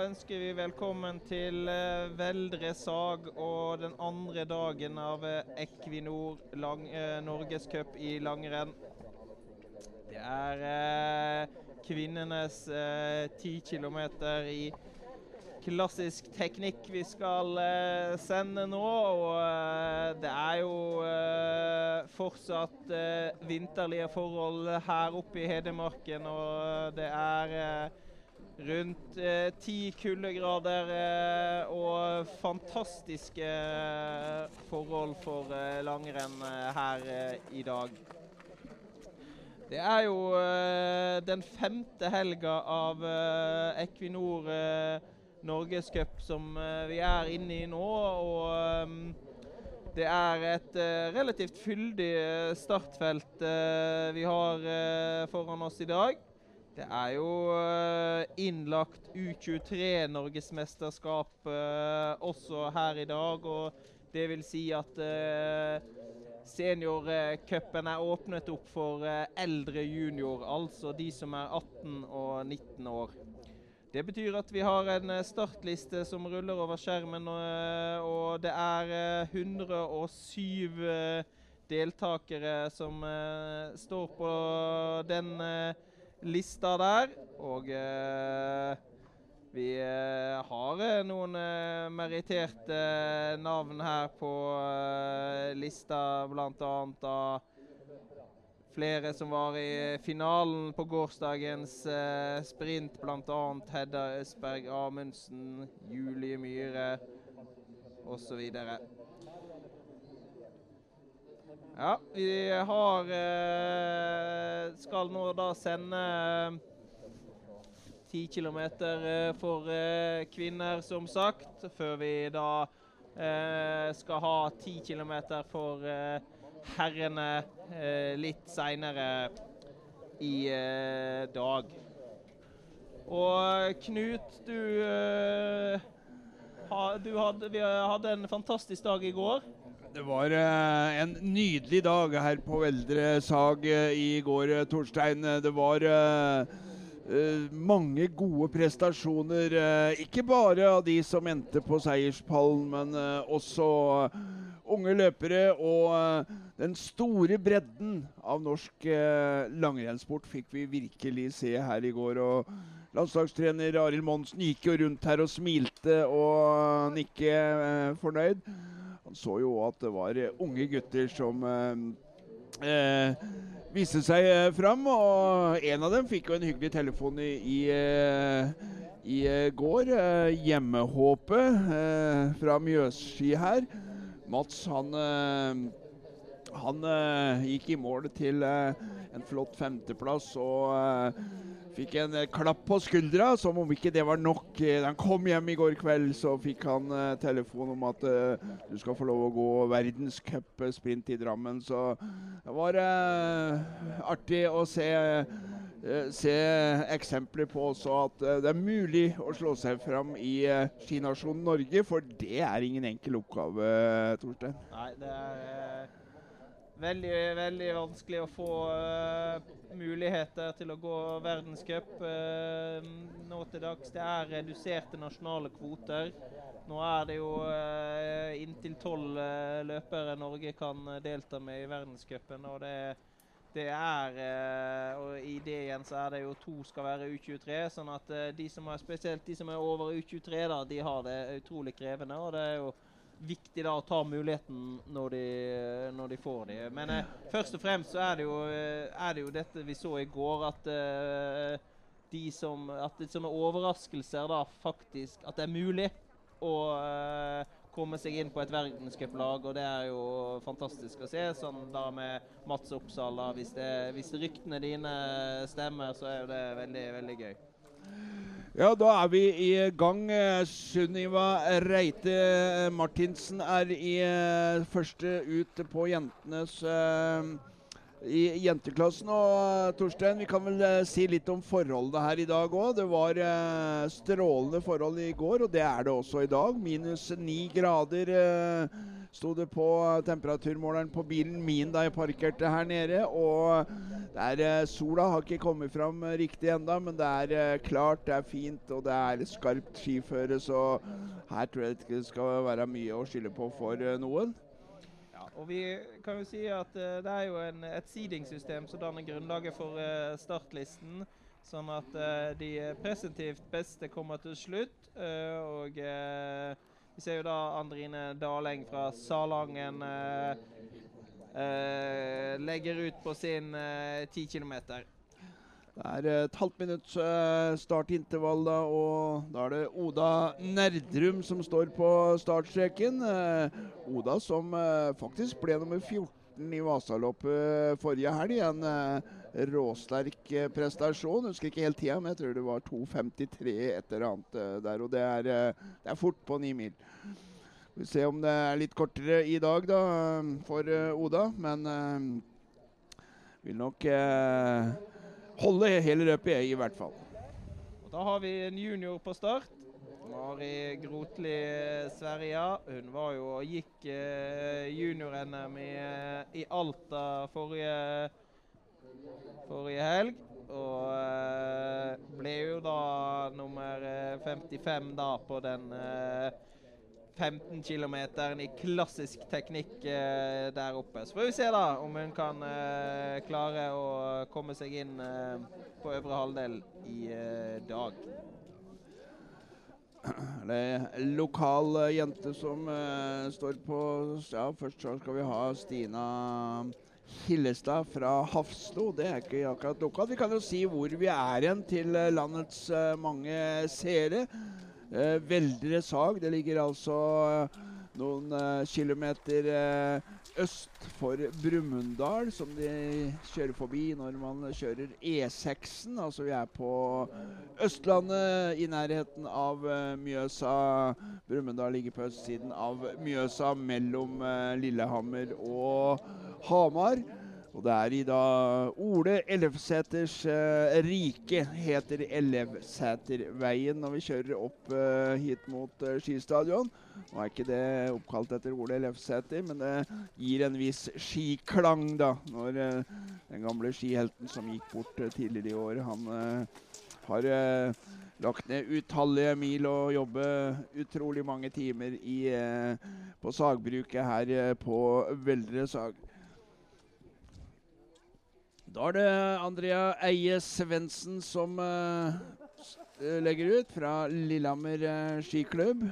Ønsker vi velkommen til eh, Veldre Sag og den andre dagen av eh, Equinor lang, eh, Norgescup i langrenn. Det er eh, kvinnenes ti eh, kilometer i klassisk teknikk vi skal eh, sende nå. Og det er jo fortsatt vinterlige forhold her oppe i Hedmarken, og det er rundt eh, ti eh, kuldegrader eh, og fantastiske eh, forhold for eh, langrenn her i dag. Det er jo den femte helga av Equinor Norgescup som vi er inne i nå. og det er et relativt fyldig startfelt vi har foran oss i dag. Det er jo eh, innlagt U23-norgesmesterskap uh, også her i dag. Og det vil si at uh, seniorcupen er åpnet opp for eldre junior, altså de som er 18 og 19 år. Det betyr at vi har en startliste som ruller over skjermen, og det er 107 deltakere som står på den lista der. Og eh, vi eh, har eh, noen meritterte navn her på lista, bl.a. av flere som var i finalen på gårsdagens eh, sprint, bl.a. Hedda Østberg Amundsen, Julie Myhre osv. Ja, vi har eh, Skal nå da sende ti kilometer eh, for eh, kvinner, som sagt. Før vi da skal ha ti kilometer for herrene litt seinere i dag. Og Knut, du, du hadde, vi hadde en fantastisk dag i går. Det var uh, en nydelig dag her på Veldre Sag uh, i går, uh, Torstein. Det var mange gode prestasjoner. ikke bare av de som endte på seierspallen, men også unge løpere. Og den store bredden av norsk langrennssport fikk vi virkelig se her i går. og Landslagstrener Arild Monsen gikk jo rundt her og smilte og nikke fornøyd. Han så jo at det var eh, unge gutter som eh, eh, viste seg eh, fram. Og en av dem fikk jo en hyggelig telefon i, i, i går. Hjemmehåpet fra Mjøsski her. Mats, han han gikk i mål til en flott femteplass og Fikk en eh, klapp på skuldra, som om ikke det var nok. Da han kom hjem i går kveld, så fikk han uh, telefon om at uh, du skal få lov å gå verdenscupsprint i Drammen. Så det var uh, artig å se, se eksempler på også at det er mulig å slå seg fram i skinasjonen Norge, for det er ingen enkel oppgave, Torstein. Nei, det er veldig, veldig vanskelig å få uh, muligheter til å gå verdenscup uh, nå til dags. Det er reduserte nasjonale kvoter. Nå er det jo uh, inntil tolv løpere Norge kan delta med i verdenscupen. Og det, det er Og i det igjen så er det jo to skal være U23. Sånn at de som er spesielt de som er over U23, da, de har det utrolig krevende. og det er jo viktig da å ta muligheten når de, når de får de. Men eh, først og fremst så er det, jo, eh, er det, jo, dette vi så i går, at eh, de som At det sånne overraskelser da faktisk At det er mulig å eh, komme seg inn på et verdenscuplag, og det er jo fantastisk å se. Sånn da med Mats Oppsal, da. Hvis, det, hvis ryktene dine stemmer, så er jo det veldig, veldig gøy. Ja, da er vi i gang. Sunniva Reite Martinsen er i eh, første ut på jentenes uh, i jenteklassen. Og Torstein, vi kan vel eh, si litt om forholdene her i dag òg. Det var eh, strålende forhold i går, og det er det også i dag. Minus ni grader eh, sto det på temperaturmåleren på bilen min da jeg parkerte her nede. Og der, eh, sola har ikke kommet fram riktig enda, men det er eh, klart, det er fint, og det er skarpt skiføre. Så her tror jeg det skal være mye å skylde på for eh, noen. Og vi kan jo si at eh, det er jo en, et seedingsystem som danner grunnlaget for eh, startlisten. Sånn at eh, de presentivt beste kommer til slutt. og vi ser jo da Andrine Daleng fra Salangen legger ut på sin ti kilometer. Det er eh, et halvt minutts eh, startintervall, da, og da er det Oda Nerdrum som står på startstreken. Eh, Oda som faktisk ble nummer 14 i Vasaloppet forrige helg. En råsterk prestasjon. Husker ikke helt tida, men jeg tror det var 2.53 et eller annet der. Og det er, det er fort på ni mil. Vi får se om det er litt kortere i dag da, for Oda, men vil nok eh, holde hele løpet, i hvert fall. Og da har vi en junior på start. Mari Grotli Sverige. Hun var jo og gikk eh, junior-NM i, eh, i Alta forrige, forrige helg. Og eh, ble jo da nummer eh, 55 da på den eh, 15 km i klassisk teknikk eh, der oppe. Så får vi se da om hun kan eh, klare å komme seg inn eh, på øvre halvdel i eh, dag. Det er lokal eh, jente som eh, står på Ja, først så skal vi ha Stina Hillestad fra Hafslo. Det er ikke akkurat lokalt. Vi kan jo si hvor vi er igjen til landets mange seere. Eh, Veldre Sag. Det ligger altså eh, noen eh, kilometer eh, øst for Brumunddal, som de kjører forbi når man kjører E6-en. Altså vi er på Østlandet, i nærheten av eh, Mjøsa. Brumunddal ligger på østsiden av Mjøsa, mellom eh, Lillehammer og Hamar. Og det er i da Ole Ellefsæters eh, rike heter Ellefsæterveien når vi kjører opp eh, hit mot eh, skistadion. Nå er ikke det oppkalt etter Ole Ellefsæter, men det gir en viss skiklang, da. Når eh, den gamle skihelten som gikk bort eh, tidligere i år, han eh, har lagt ned utallige mil og jobber utrolig mange timer i, på sagbruket her på Veldre Sag. Da er det Andrea Eie Svendsen som uh, legger ut fra Lillehammer uh, skiklubb.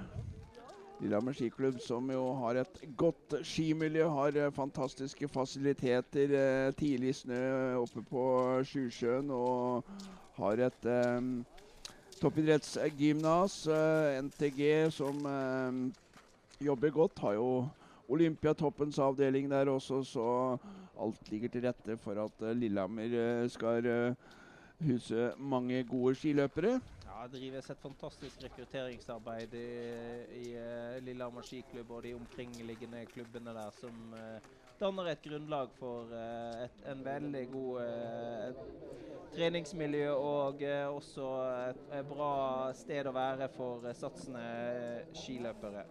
Lillehammer skiklubb som jo har et godt skimiljø, har uh, fantastiske fasiliteter, tidlig snø oppe på Sjusjøen og har et um, toppidrettsgymnas, NTG, som jobber godt. Har jo Olympiatoppens avdeling der også, så alt ligger til rette for at eh, Lillehammer eh, skal eh, huse mange gode skiløpere. Ja, det drives et fantastisk rekrutteringsarbeid i, i eh, Lillehammer skiklubb og de omkringliggende klubbene der, som danner et grunnlag for et, en veldig god treningsmiljø og også et, et bra sted å være for satsende skiløpere.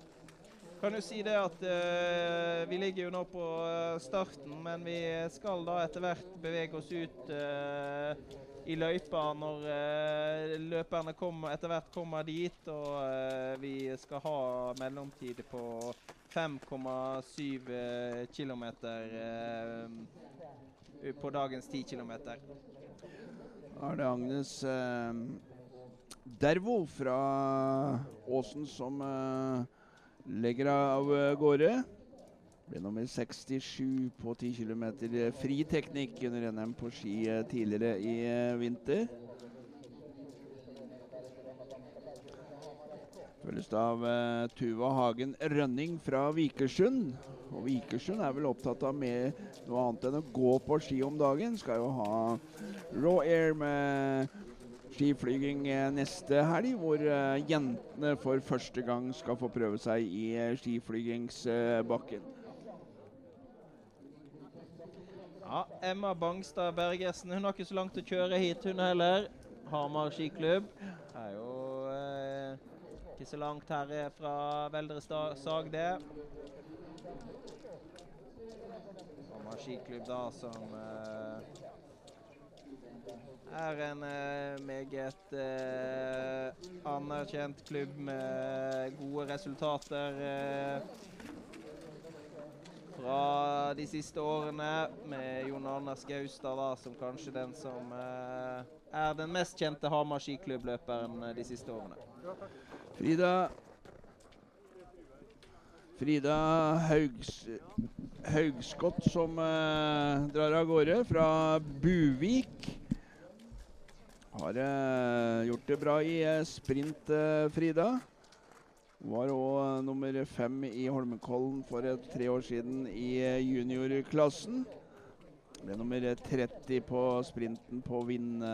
Kan jo si det at uh, Vi ligger jo nå på eh, starten, men vi skal da etter hvert bevege oss ut uh, i løypa når uh, løperne kommer, etter hvert kommer dit. Og vi skal ha mellomtid på 5,7 eh, km på dagens 10 km. Det Agnes Dervo fra Åsen som legger av eh, gårde. Ble nummer 67 på 10 km fri teknikk under NM på ski eh, tidligere i eh, vinter. Følges av eh, Tuva Hagen Rønning fra Vikersund. Og Vikersund er vel opptatt av mer noe annet enn å gå på ski om dagen. Skal jo ha Raw Air med skiflyging eh, neste helg, hvor eh, jentene for første gang skal få prøve seg i eh, skiflygingsbakken. Ja, Emma Bangstad Bergersen hun har ikke så langt å kjøre hit, hun heller. Hamar skiklubb. Er jo eh, ikke så langt her fra Veldrestad Sag, det. Hamar skiklubb, da, som eh, er en uh, meget uh, anerkjent klubb med gode resultater. Eh, fra de siste årene, med Jon Anders Gaustad som kanskje den som er den mest kjente Hamar skiklubbløperen de siste årene. Frida Frida Haugs, Haugskott som eh, drar av gårde fra Buvik. Har eh, gjort det bra i eh, sprint, eh, Frida. Var òg nummer fem i Holmenkollen for tre år siden i eh, juniorklassen. Ble nummer 30 på sprinten på å vinne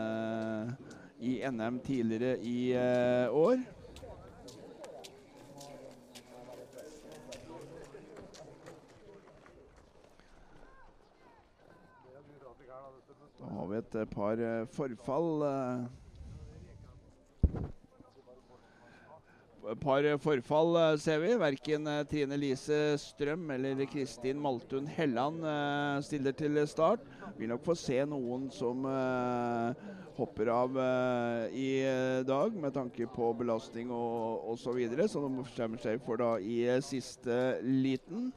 i NM tidligere i uh, år. Da har vi et par forfall. Uh, et par forfall, eh, ser vi. Verken eh, Trine Lise Strøm eller Kristin Maltun Helland eh, stiller til start. Vil nok få se noen som hopper av i dag, med tanke på belastning og osv. Så, videre, så de bestemmer seg for da i siste liten.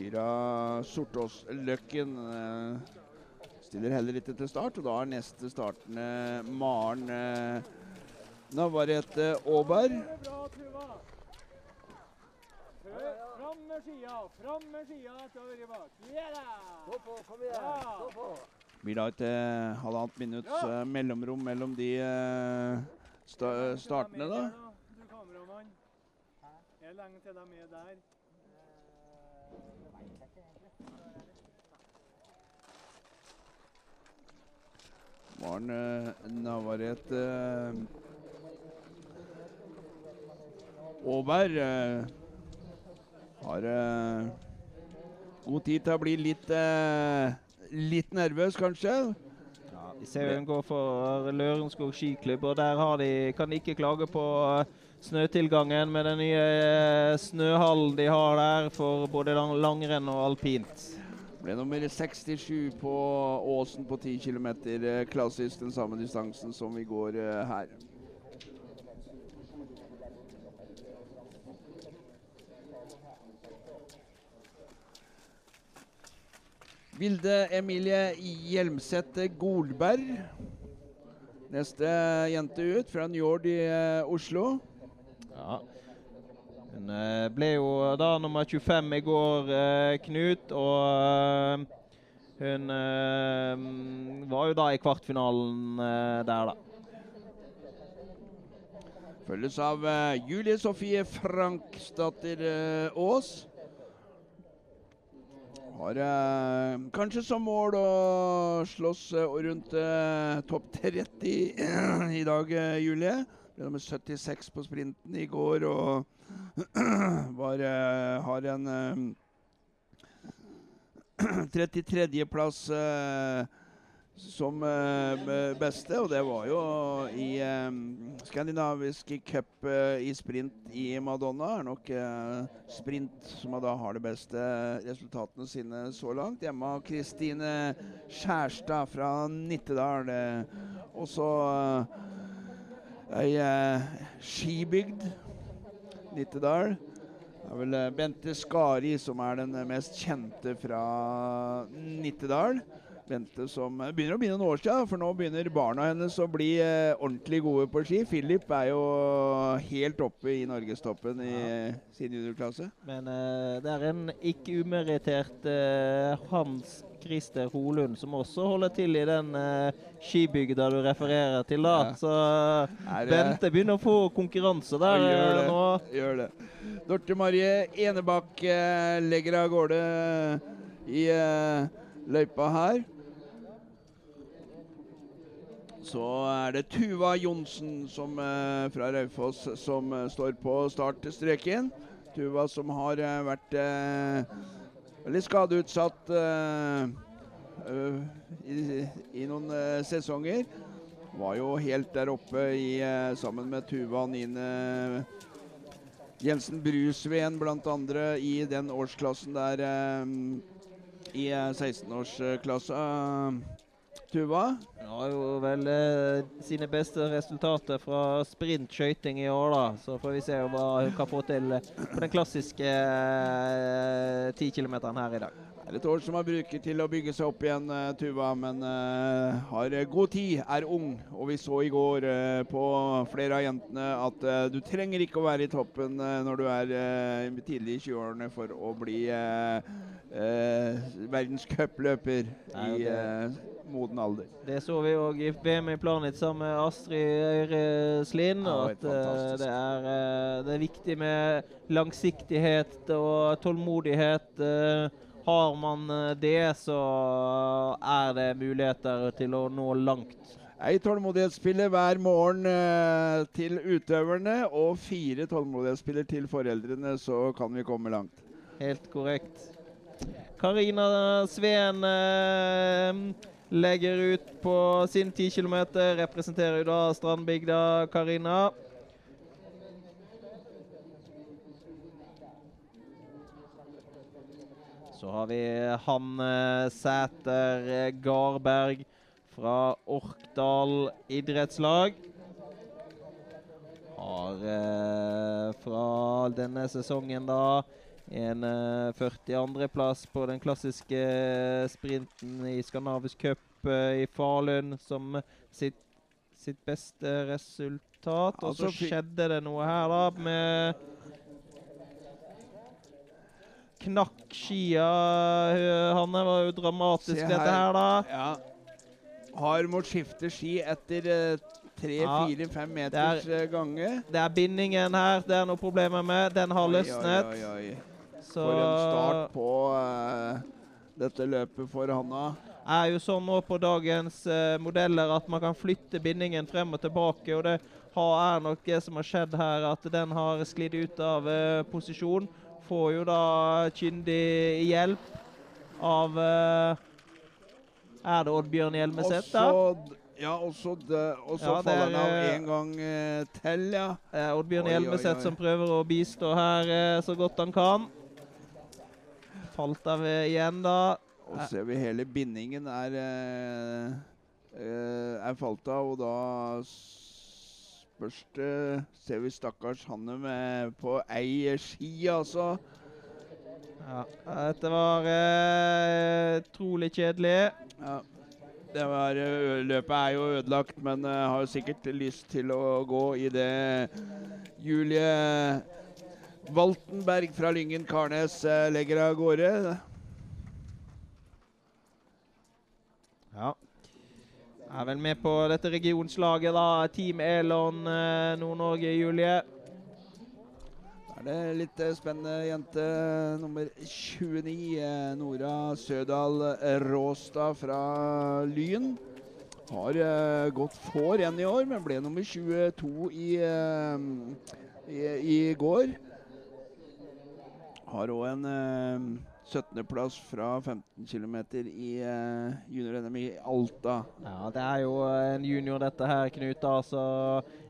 Tyra Sortås-Løkken Stiller heller ikke til start, og da er neste startende Maren eh, Navarrete Aaberg. Fram med skia, fram med skia etter ha vært. Stå på, kom igjen. Stå på. Blir da et eh, halvannet minutts eh, mellomrom mellom de eh, sta startene, da. Du kameramann. Er lenge til de er der? Maren eh, Navarrete Aaberg eh, har eh, god tid til å bli litt, litt nervøs, kanskje. Ja, vi ser hun går for Lørenskog skiklubb, og der har de, kan de ikke klage på snøtilgangen med den nye snøhallen de har der for både langrenn og alpint. Ble nummer 67 på Åsen på 10 km. Eh, klassisk den samme distansen som vi går eh, her. Vilde Emilie Hjelmseth Golberg. Neste jente ut fra Njord i eh, Oslo. Ja, hun eh, ble jo da nummer 25 i går, eh, Knut. Og eh, hun var jo da i kvartfinalen der, da. Følges av Julie Sofie Franksdatter Aas. Har kanskje som mål å slåss rundt topp 30 i dag, Julie. Ble nummer 76 på sprinten i går og var, uh, har en uh, eh, 33.-plass uh, eh, som beste, og det var jo i skandinavisk cup i sprint i Madonna. er nok sprint som da har de beste resultatene sine så langt. Hjemme av Kristine Skjærstad fra Nittedal. også ei skibygd Nittedal. Det er vel eh, Bente Skari som er den mest kjente fra Nittedal. Bente som eh, begynner å begynne noen år siden, for nå begynner barna hennes å bli eh, ordentlig gode på ski. Philip er jo helt oppe i norgestoppen i ja. sin juniorklasse. Men eh, det er en ikke umerittert eh, Hans Christer Holund, som også holder til i den uh, skibygda du refererer til. da. Ja. Så Nei, Bente begynner å få konkurranse der gjør det, uh, nå. Gjør det. Dorte Marie Enebakk uh, legger av gårde i løypa her. Så er det Tuva Johnsen som, eh, fra Raufoss som eh, står på startstreken. Tuva som har eh, vært eh, veldig skadeutsatt eh, eh, i, i noen eh, sesonger. Var jo helt der oppe i, sammen med Tuva Nine Jensen Brusveen andre i den årsklassen der i eh, 16-årsklassa. Tuva? Han har jo vel eh, sine beste resultater fra sprintskøyting i år, da. Så får vi se hva hun kan få til eh, på den klassiske ti eh, kilometeren her i dag. Det er et år som har bruker til å bygge seg opp igjen, eh, Tuva, men uh, har eh, god tid, er ung. Og vi så i går uh, på flere av jentene at uh, du trenger ikke å være i toppen når du er tidlig i 20-årene for å bli verdenscupløper i moden alder. Det så vi òg i VM i Planet sammen med Astrid Øyreslien. Ja, at det er, det er viktig med langsiktighet og tålmodighet. Eh, Har man eh, det, så er det muligheter til å nå langt. Ei tålmodighetspille hver morgen eh, til utøverne og fire tålmodighetspiller til foreldrene, så kan vi komme langt. Helt korrekt. Karina Sveen eh, legger ut på sin 10 km. Representerer jo da Strandbygda, Karina. Så har vi Hanne Sæter Garberg fra Orkdal idrettslag. Har eh, fra denne sesongen da en eh, 42.-plass på den klassiske sprinten i Skandinavisk cup eh, i Falun som sitt, sitt beste resultat. Og Altså, så skjedde det noe her, da, med Knakk skia, Hanne. var jo dramatisk, her. dette her. da. Ja. Har måttet skifte ski etter eh, tre, Ja, fire, fem meters eh, gange. Det er bindingen her det er noe problemer med. Den har løsnet. Oi, oi, oi. Så For en start på uh, dette løpet for Hanna. er jo sånn nå på dagens uh, modeller at man kan flytte bindingen frem og tilbake. og Det har, er nok det som har skjedd her, at den har sklidd ut av uh, posisjon. Får jo da kyndig hjelp av eh, Er det Oddbjørn Hjelmeset, da? Ja, og så Ja, faller han av eh, en gang eh, til, ja. Oddbjørn Hjelmeset som prøver å bistå her så godt han kan. Falt av igjen, da. Og ser vi hele bindingen er er falt av, og da spørs Ser vi stakkars Hanne med på ei ski, altså. Ja, dette var eh, utrolig kjedelig. Ja. Det var, løpet er jo ødelagt, men uh, har sikkert lyst til å gå i det Julie Waltenberg fra Lyngen Karnes uh, legger av gårde. Ja. Er vel med på dette regionslaget, da. Team Elon eh, Nord-Norge, Julie. Da er det litt eh, spennende jente nummer 29, eh, Nora Sødal eh, Råstad fra Lyn. Har uh, gått få renn i år, men ble nummer 22 i, uh, i, i går. Har òg en eh, 17.-plass fra 15 km i uh, junior-NM i Alta. Ja, det er jo en junior, dette her, Knut. Altså,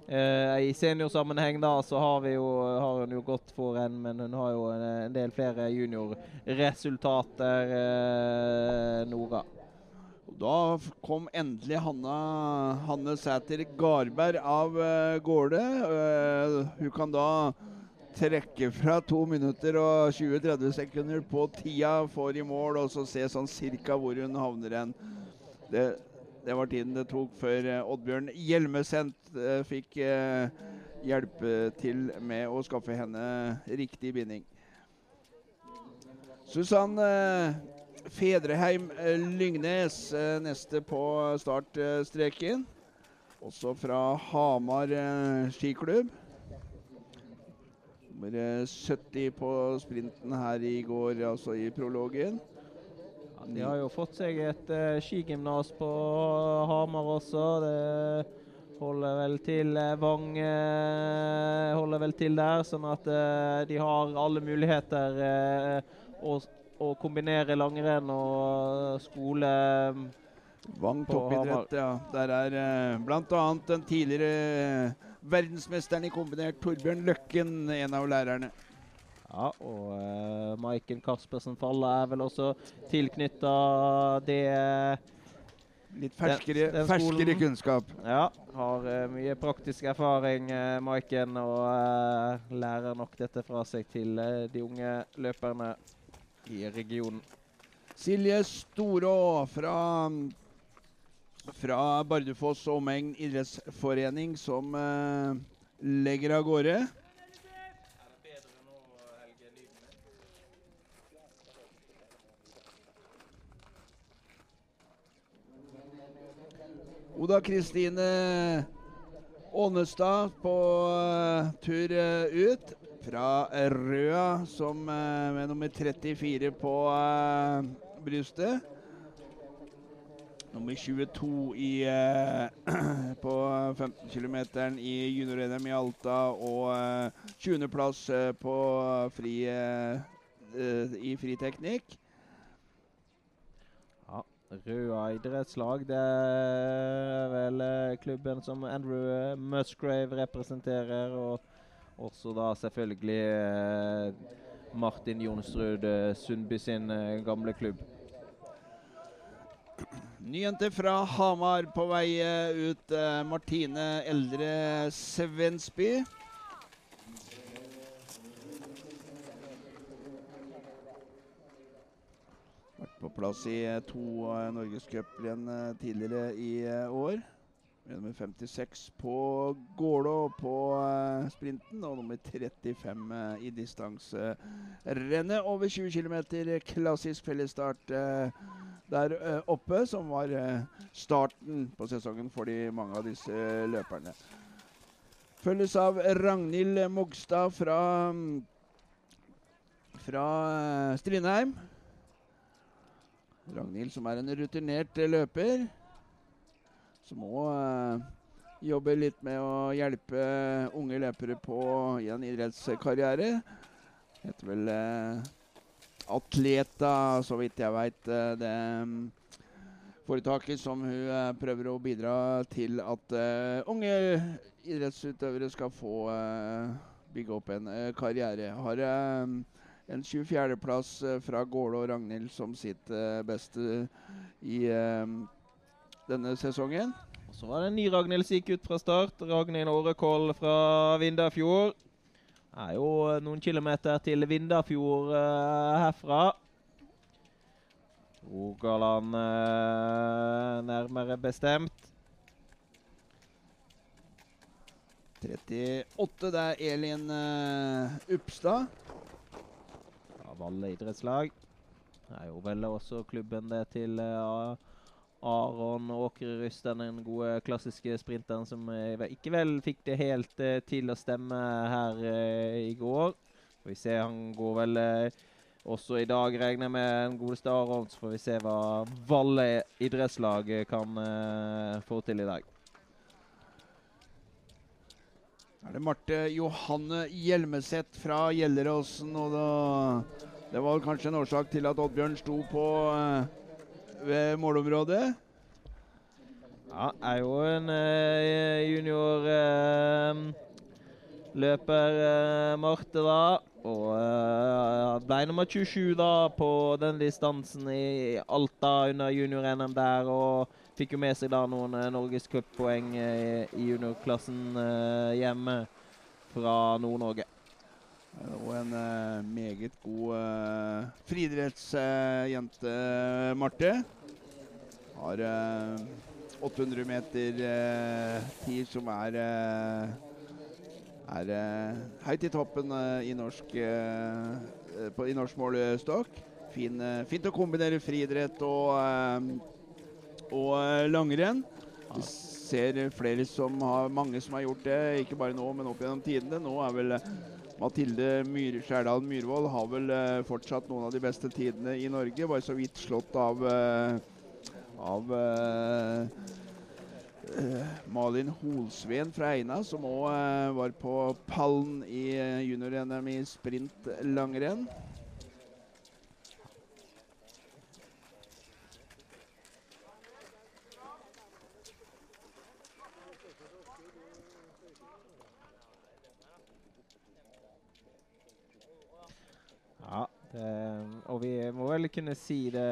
uh, I seniorsammenheng da, så har, vi jo, har hun jo gått for en, men hun har jo en, en del flere juniorresultater, uh, Nora. Og Da kom endelig Hanna, Hanne Sæter Garberg av uh, gårde. Eh, hun kan da trekke fra 2 minutter og 20-30 sekunder på tida for i mål, og så se sånn cirka hvor hun havner hen. Det, det var tiden det tok før eh, Oddbjørn Hjelmesendt eh, fikk eh, hjelpe til med å skaffe henne riktig binding. Susann eh, Fedreheim eh, Lyngnes neste på startstreken. Også fra Hamar skiklubb. Nummer eh, 70 på sprinten her i går, altså i prologen. Ja, de har jo fått seg et uh, skigymnas på Hamar også. Det holder vel til uh, Vang uh, holder vel til der, sånn at de har alle muligheter å, å, kombinere langrenn og skole. Vang toppidrett, ja. Der er uh, bl.a. den tidligere verdensmesteren i kombinert Torbjørn Løkken en av lærerne. Ja, og uh, Maiken Kaspersen Falle er vel også tilknytta det Litt ferskere, den, den ferskere kunnskap. Ja, har uh, mye praktisk erfaring, uh, Maiken, og uh, lærer nok dette fra seg til de unge løperne i regionen. Silje Storå fra, fra Bardufoss omegn idrettsforening som legger av gårde. Oda Kristine Ånestad på uh, tur uh, ut fra Røa, som uh, med nummer 34 på brystet. Nummer 22 i, på 15 km i junior-NM i Alta og 20.-plass på fri, i friteknikk. Røa idrettslag. Det er vel eh, klubben som Andrew eh, Musgrave representerer. Og også da selvfølgelig eh, Martin Jonsrud Sundby sin gamle klubb. Ny jente fra Hamar på vei ut. Martine Eldre Svensby. på plass i eh, to norgescuprenn tidligere i år. Nummer 56 på Gålå på uh, sprinten og nummer 35 uh, i distanserennet. Over 20 km klassisk fellesstart der oppe, som var starten på sesongen for de mange av disse løperne. Følges av Ragnhild Mogstad fra, fra Strindheim. Ragnhild, som er en rutinert eh, løper, som òg eh, jobber litt med å hjelpe unge løpere på i en idrettskarriere. Heter vel eh, Atleta, så vidt jeg veit. Uh, det um, foretaket som hun prøver å bidra til at unge idrettsutøvere skal få bygge opp en karriere. Har en 24.-plass eh, fra Gåle og Ragnhild som sitt beste i uh, denne sesongen. Og så var det en ny Ragnhild som gikk ut fra start. Ragnhild Årekoll fra Vindafjord. Det er jo noen kilometer til Vindafjord uh, herfra. Rogaland nærmere bestemt. 38, det er Elin Uppstad. alle idrettslag. Det er jo vel også klubben det til uh, Aron Åkre Rysten, den gode klassiske sprinteren som uh, ikke vel fikk det helt uh, til å stemme her i går. Får vi se, han går vel også i dag, regner jeg med den godeste Aron. Så får vi se hva Valle idrettslag kan få til i dag. Er det Marte Johanne Hjelmeset fra Gjelleråsen, og da det var kanskje en årsak til at Oddbjørn sto på uh, ved målområdet. Ja, er jo en eh, juniorløper, eh, Marte, da. Og ble nummer 27 da på den distansen i Alta under junior-NM der. Og fikk jo med seg da noen uh, norgescuppoeng i juniorklassen hjemme fra Nord-Norge. Og en uh, meget god uh, friidrettsjente, uh, Marte. Har 800 meter tid som er er høyt i toppen i norsk på, i norsk målestokk. Fin, fint å kombinere friidrett og, og langrenn. Vi ser flere som har, mange som har gjort det, ikke bare nå, men opp gjennom tidene. Nå er vel eh, Mathilde Myr, Skjærdal Myhrvold har vel eh, fortsatt noen av de beste tidene i Norge. Bare så vidt slått av, eh, av eh, eh, Malin Holsveen fra Eina, som òg var på pallen i eh, junior-NM i sprint langrenn. Det, og vi må vel kunne si det,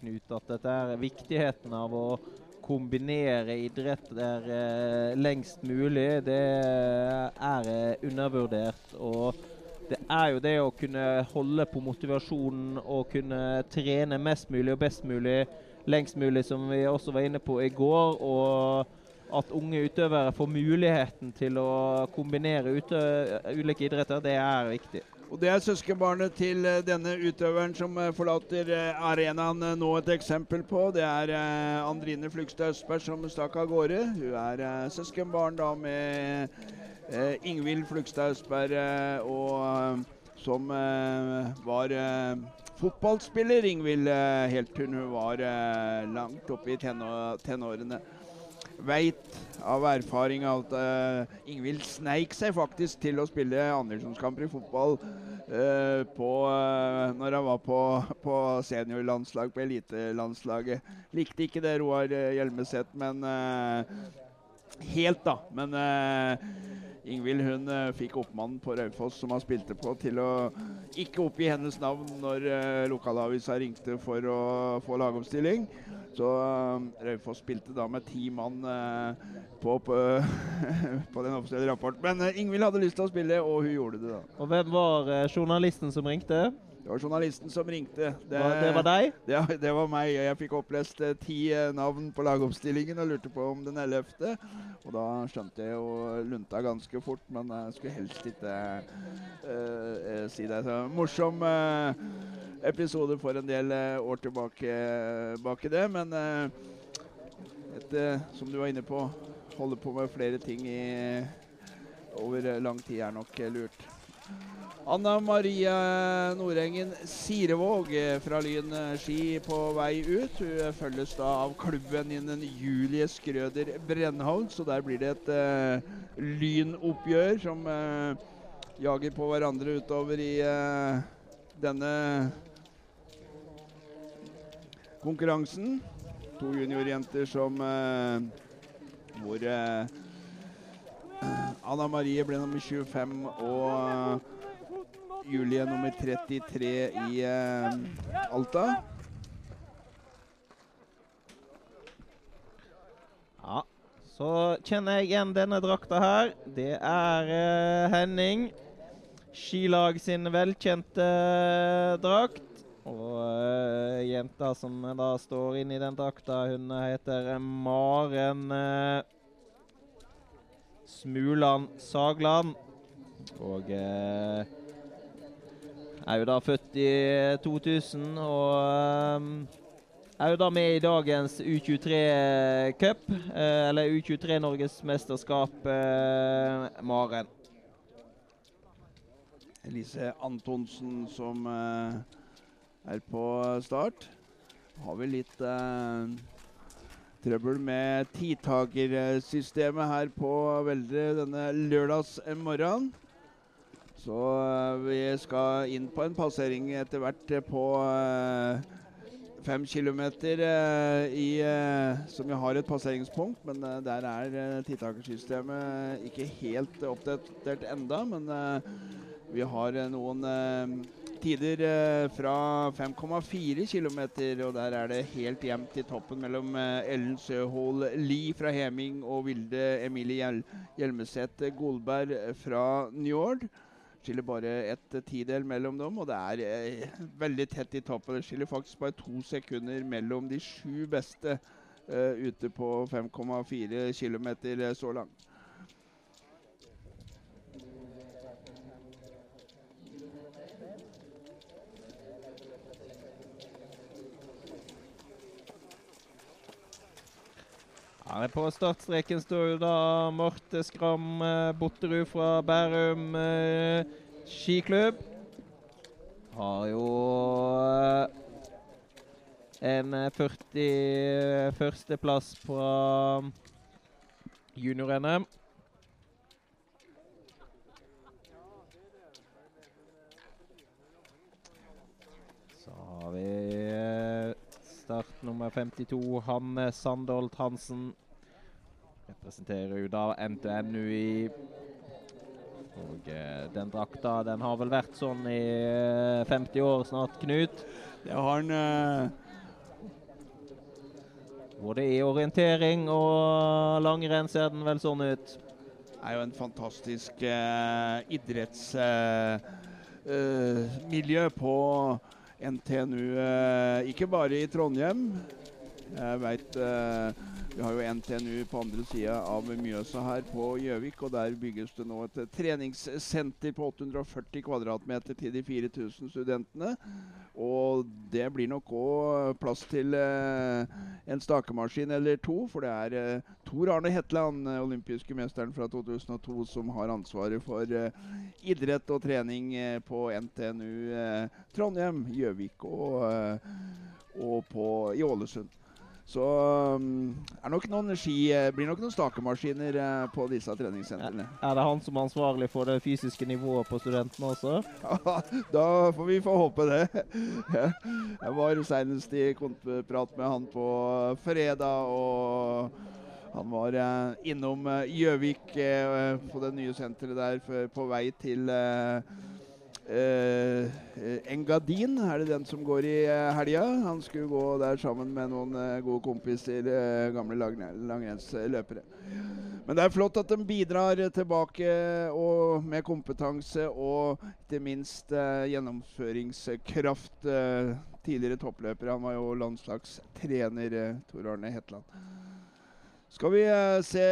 Knut, at dette er viktigheten av å kombinere idrett der eh, lengst mulig, det er eh, undervurdert. Og det er jo det å kunne holde på motivasjonen og kunne trene mest mulig og best mulig lengst mulig, som vi også var inne på i går. og at unge utøvere får muligheten til å kombinere ulike idretter, det er viktig. Og Det er søskenbarnet til eh, denne utøveren som eh, forlater eh, arenaen nå et eksempel på. Det er Andrine Flugstad Østberg som stakk av gårde. Hun er søskenbarn da med Ingvild Flugstad Østberg, og som var fotballspiller, Ingvild, helt til hun var langt oppe i tenå- tenårene. Veit av erfaring at uh, Ingvild sneik seg faktisk til å spille andredivisjonskamper i fotball uh, på, uh, når han var på, på seniorlandslag, på elitelandslaget. Likte ikke det, Roar Hjelmeset, men Helt, da. Men Ingvild hun eh, fikk oppmannen på Raufoss, som han spilte på, til å ikke oppgi hennes navn når uh, lokalavisa ringte for å få lagoppstilling. Så eh, Raufoss spilte da med ti mann eh, på, på, på den offisielle rapporten. Men eh, Ingvild hadde lyst til å spille, og hun gjorde det. da. Og hvem var eh, journalisten som ringte? Det var journalisten som ringte. Det, var, det var deg? Det, det var meg. Jeg fikk opplest eh, ti eh, navn på lagoppstillingen og lurte på om den ellevte. Og da skjønte jeg jo lunta ganske fort, men jeg skulle helst ikke eh, eh, si det. Så morsom eh, episode for en del eh, år tilbake, bak i det, men eh, et, som du var inne på, holde på med flere ting i, over lang tid er nok lurt. Anna Maria Nordengen Sirevåg fra Lyn eh, ski på vei ut. Hun eh, følges da av klubben innen Julie Skrøder Brennholm, så der blir det et uh, lynoppgjør som uh, jager på hverandre utover i uh, denne konkurransen. To juniorjenter som hvor Anna Marie ble nummer 25 og Julie nummer 33 i eh, Alta. Ja. Så kjenner jeg igjen denne drakta her. Det er uh, Henning. Skilag sin velkjente eh, drakt. Og uh, jenta som da står inne i den drakta, hun heter Maren eh, Smuland Sagland. Og eh, er jo da født i 2000 og eh, er jo da med i dagens U23-cup, eh, eller U23-norgesmesterskap, eh, Maren. Elise Antonsen som eh, er på start. Har vi litt eh, trøbbel med tidtakersystemet her på Veldre denne lørdagsmorgenen. Så eh, vi skal inn på en passering etter hvert på eh, fem kilometer eh, i, som vi har et passeringspunkt, men der er tidtakersystemet ikke helt oppdatert enda, men vi har noen tider eh, fra 5,4 km, og der er det helt jevnt i toppen mellom eh, Ellen Søhol Lie fra Heming og Vilde Emilie Hjel Hjelmeset Golberg fra Njord. Skiller bare eh, tidel mellom dem, og det er eh, veldig tett i toppen. Det skiller faktisk bare to sekunder mellom de sju beste eh, ute på 5,4 km så langt. Her på startstreken står jo da Marte Skram eh, Botterud fra Bærum eh, skiklubb. Har jo eh, en eh, 41.-plass fra junior-NM. Så har vi eh, start nummer 52, Hanne Sandholt Hansen. Representerer jo da NTNU i Og eh, den drakta den har vel vært sånn i eh, 50 år snart, Knut. Det har den. eh, Både i orientering og langrenn ser den vel sånn ut. Det er jo en fantastisk eh, idrettsmiljø på NTNU. eh, ikke bare i Trondheim. Jeg veit Vi har jo NTNU på andre sida av Mjøsa her på Gjøvik. Og der bygges det nå et treningssenter på 840 kvadratmeter til de 4000 studentene. Og det blir nok òg plass til eh, en stakemaskin eller to. For det er eh, Tor Arne Hetland, eh, olympiske mesteren fra 2002, som har ansvaret for eh, idrett og trening eh, på NTNU eh, Trondheim, Gjøvik og, og på, i Ålesund. Så um, er nok noen ski, eh, blir nok noen stakemaskiner uh, på disse treningssentrene. Er det han som er ansvarlig for det fysiske nivået på studentene også? Ja, da får vi få håpe det. Jeg var senest i kontprat med han på fredag, og han var uh, innom eh, Gjøvik uh, på det nye senteret der for, på vei til eh, eh, Engadin. Er det den som går i eh, helga? Han skulle gå der sammen med noen eh, gode kompiser, gamle lang- langrennsløpere. Men det er flott at de bidrar tilbake med kompetanse og ikke minst gjennomføringskraft. Tidligere toppløpere. Han var jo landslagstrener, Tor Arne Hetland. Skal vi se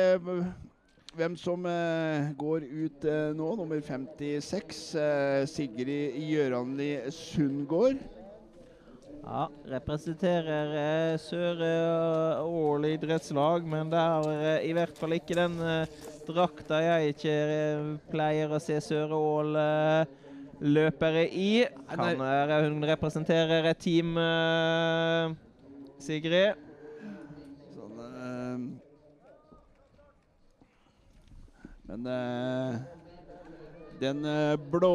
hvem som uh, går ut uh, nå. Nummer 56, uh, Sigrid Gjøranli Sundgård. Ja, representerer eh, Søre Ål idrettslag, men det er eh, i hvert fall ikke den eh, drakta jeg ikke eh, pleier å se Sør-Ål eh, løpere i. Kan hun representerer et team, eh, Sigrid. Sånn, eh, men eh, den eh, blå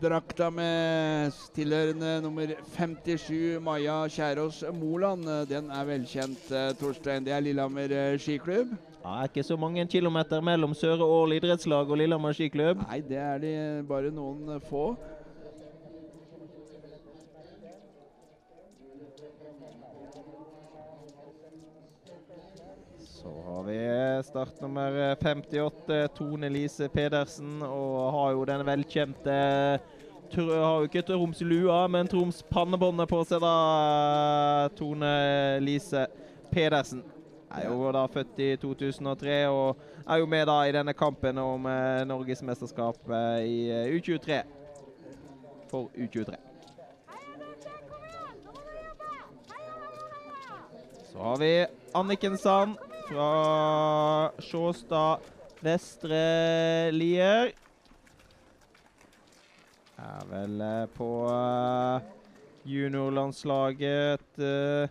drakta med tilhørende nummer 57, Maja Kjærås Moland, eh, den er velkjent, eh, Torstein. Det er Lillehammer eh, skiklubb. Ja, ikke så mange kilometer mellom Søre Ål idrettslag og Lillehammer skiklubb. Nei, det er de bare noen eh, få. Så vi startnummer 58, Tone Lise Pedersen, og har jo den velkjente Har jo ikke Troms-lua, men Troms-pannebåndet på seg, da. Tone Lise Pedersen. Er jo da født i 2003 og er jo med da i denne kampen om eh, norgesmesterskap eh, i eh, U23. For U23. Så har vi Anniken Sand fra Sjåstad Vestre Lier. Er vel eh, på eh, juniorlandslaget. uh,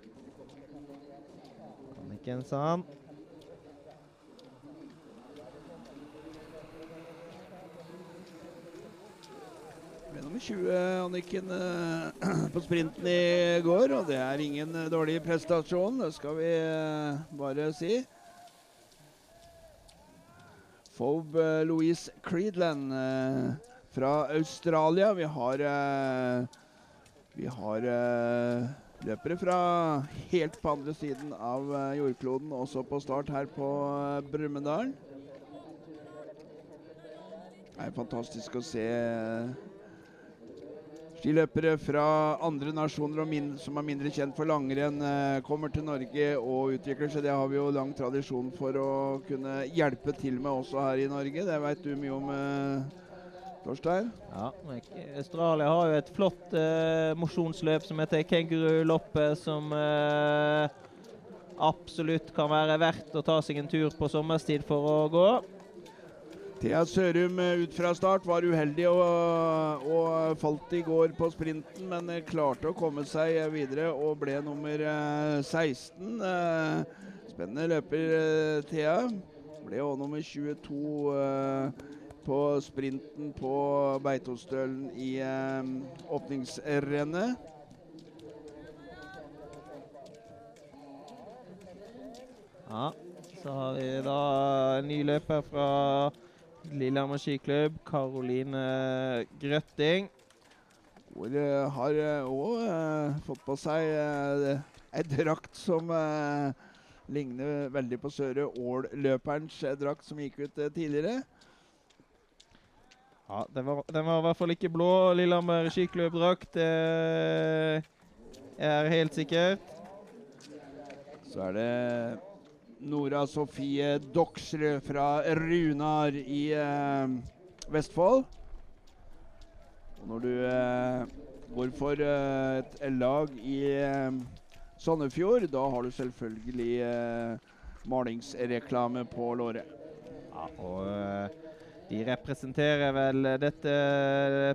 Anniken Sand. Ble nummer 20, Anniken, eh, på sprinten i går. Og det er ingen eh, dårlig prestasjon, det skal vi eh, bare si. Fobe eh, Louise Creedland fra Australia. Vi har Vi har løpere fra helt på andre siden av jordkloden, også på start her på Brumunddal. Det er fantastisk å se Skiløpere fra andre nasjoner og som er mindre kjent for langrenn, eh, kommer til Norge og utvikler seg. Det har vi jo lang tradisjon for å kunne hjelpe til med også her i Norge. Det veit du mye om, eh, Torstein. Ja, Australia har jo et flott eh, mosjonsløp som heter kenguruloppet, som eh, absolutt kan være verdt å ta seg en tur på sommerstid for å gå. Thea Sørum eh, ut fra start var uheldig og, og falt i går på sprinten, men eh, klarte å komme seg videre og ble nummer eh, 16. Eh, spennende løper Thea. Ble òg nummer 22 eh, på sprinten på Beitostølen i åpningsrennet. Ja, så har vi da en ny løper fra Lillehammer skiklubb, Karoline Grøtting. Hun eh, har òg fått på seg uh, ei drakt som uh, ligner veldig på Søre Ål-løperens eh, drakt som gikk ut eh, tidligere. Ja, den var, den var i hvert fall ikke blå. Lillehammer skiklubbdrakt. Det er helt sikkert. Så er det Nora Sofie Doksrud fra Runar i eh, Vestfold. Og når du eh, går for eh, et lag i eh, Sandefjord, da har du selvfølgelig eh, malingsreklame på låret. Ja, og øh, de representerer vel dette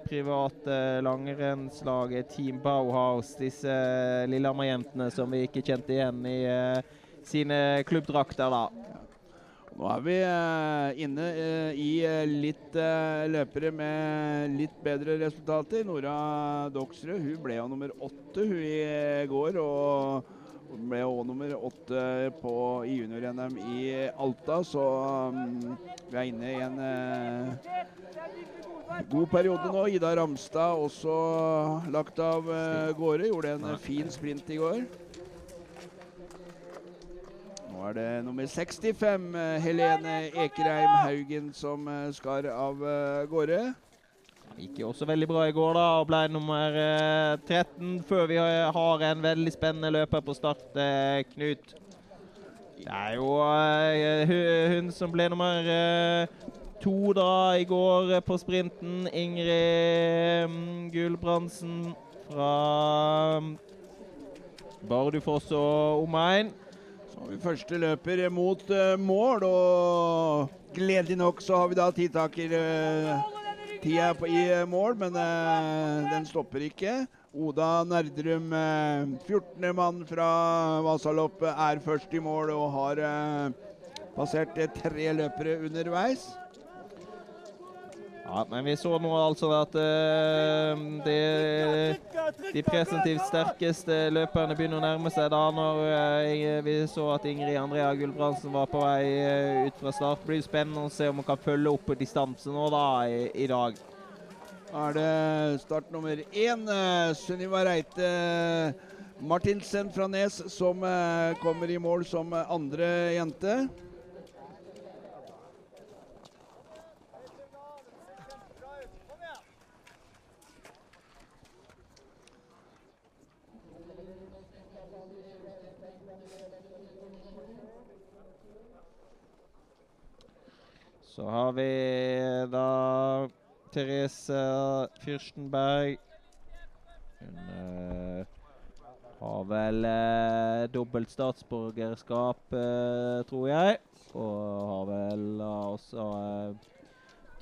private langrennslaget Team Bauhaus, disse Lillehammer-jentene som vi ikke kjente igjen i sine klubbdrakter, da. Nå er vi eh, inne eh, i eh, litt løpere med litt bedre resultater. Nora Doksrud hun ble jo nummer åtte hun i går. Og hun ble òg nummer åtte på, i junior-NM i Alta, så mm, vi er inne i en god periode nå. Ida Ramstad også lagt av gårde. Gjorde en fin sprint i går. Er det nummer 65, eh, Helene Ekerheim Haugen, som eh, skar av eh, gårde. Gikk jo også veldig bra i går da, og ble nummer øh, 13, før vi har en veldig spennende løper på start, Knut. Det er jo hun som ble nummer to da i går på sprinten. Ingrid mm, Gulbrandsen fra mm, Bardufoss og omegn. Første løper mot eh, mål, og gledelig nok så har vi da tidtaker uh, tida på, i eh, mål, men eh, den stopper ikke. Oda Nerdrum, eh, 14. mann fra Vasaloppet, er først i mål og har eh, passert eh, tre løpere underveis. Ja, men vi så nå altså at uh, de, de presentivt sterkeste løperne begynner å nærme seg da når uh, vi så at Ingrid Andrea Gulbrandsen var på vei uh, ut fra start. Det blir spennende å se om hun kan følge opp distansen nå da i, i dag. Da er det start nummer én. eh, Sunniva Reite Martinsen fra Nes som eh, kommer i mål som eh, andre jente. Så har vi da Therese Fyrstenberg. Hun uh, har vel uh, dobbelt statsborgerskap, uh, tror jeg. Og har vel også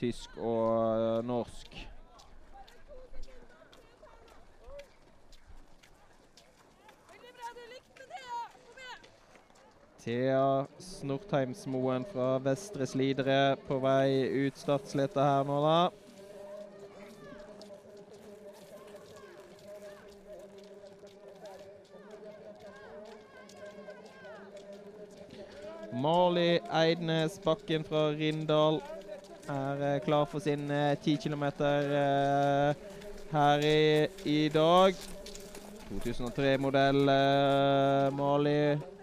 tysk og norsk. Veldig bra, du likte det. Kom igjen. Thea Snortheimsmoen fra Vestre Slidre på vei ut startsletta her nå, da. Mali Eidnes Bakken fra Rindal er eh, klar for sin eh, 10 km her i, i dag. 2003-modell eh, Mali.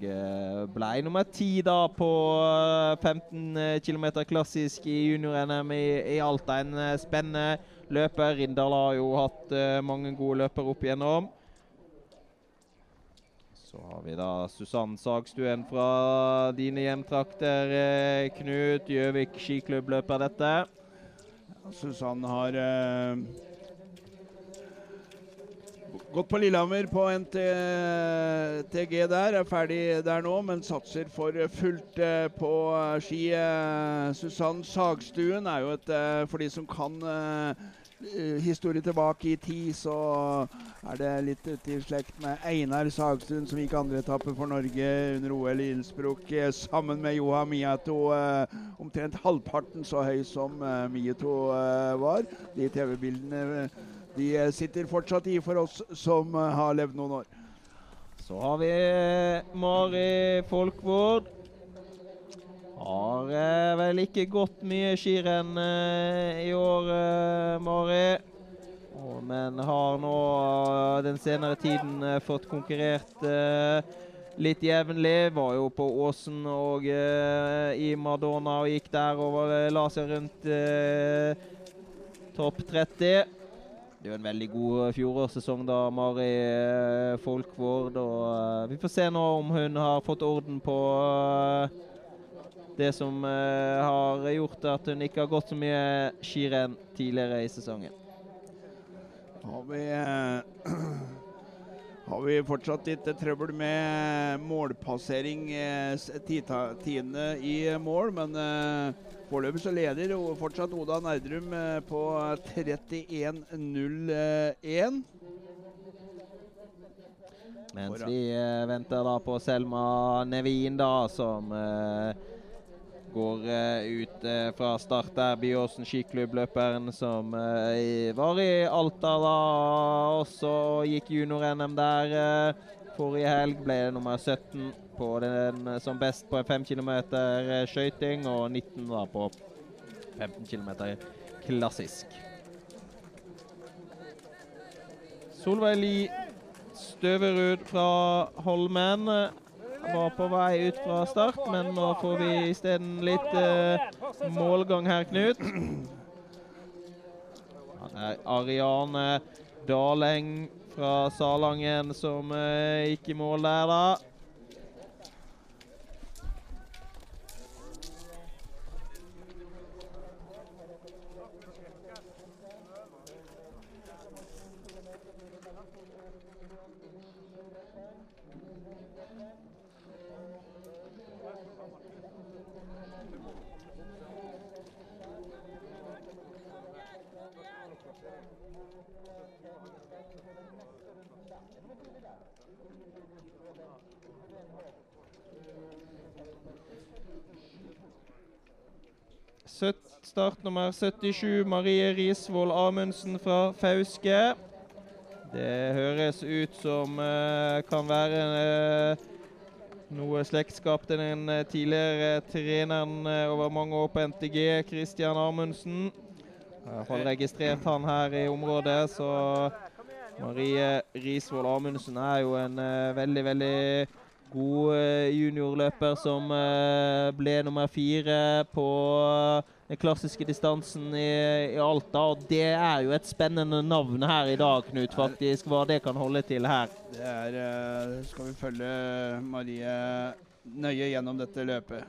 Og eh, ble nummer ti da på eh, 15 km klassisk i junior-NM i, i Alta. En eh, spennende løper. Rindal har jo hatt eh, mange gode løpere opp igjennom. Så har vi da Susann Sagstuen fra dine hjemtrakter. eh, Knut Gjøvik skiklubbløper dette. Susann har eh, Gått på Lillehammer på NTG der, er ferdig der nå, men satser for fullt eh, på ski. Eh, Susann Sagstuen er jo et eh, For de som kan historie tilbake i tid, så er det litt ute i slekt med Einar Sagstuen, som gikk andre etappe for Norge under OL i Innsbruck, sammen med Joha Miato. Omtrent halvparten så høy som Miato var. De TV-bildene de eh, sitter fortsatt i for oss som eh, har levd noen år. Så har vi eh, Mari Folkvord. Har vel ikke gått mye skirenn i år, Mari. Men har nå den senere tiden fått konkurrert litt jevnlig. Var jo på Åsen og i Madonna og gikk der og la seg rundt topp 30. Er jo en veldig god fjorårssesong da, Mari eh, Folkvord. Og eh, vi får se nå om hun har fått orden på eh, det som eh, har gjort at hun ikke har gått så mye skirenn tidligere i sesongen. Har vi, eh, har vi fortsatt litt eh, trøbbel med målpassering eh, tiende i eh, mål, men eh, foreløpig så leder fortsatt Oda Nerdrum på 31-01. Mens vi eh, venter da på Selma Nevin, da, som eh, går eh, ut eh, fra start der. Byåsen skiklubbløperen som eh, var i Alta da også og gikk junior-NM der. eh, forrige helg ble det nummer 17 på den eh, som best på 5 km skøyting, og 19 da på 15 km klassisk. Solveig Li Støverud fra Holmen eh, var på vei ut fra start, men nå får vi isteden litt eh, målgang her, Knut. Ariane Daleng fra Salangen som eh, gikk i mål der, da. Start nummer 77, Marie Risvoll Amundsen fra Fauske. Det høres ut som uh, kan være uh, noe slektskap til den eh, tidligere treneren over mange år på NTG, Christian Amundsen. Jeg har registrert han her i området, så Marie Risvoll Amundsen er jo en uh, veldig, veldig god juniorløper som ble nummer fire på den klassiske distansen i, i Alta. Og det er jo et spennende navn her i dag, Knut, faktisk, hva det kan holde til her. Det er eh, Skal vi følge Marie nøye gjennom dette løpet.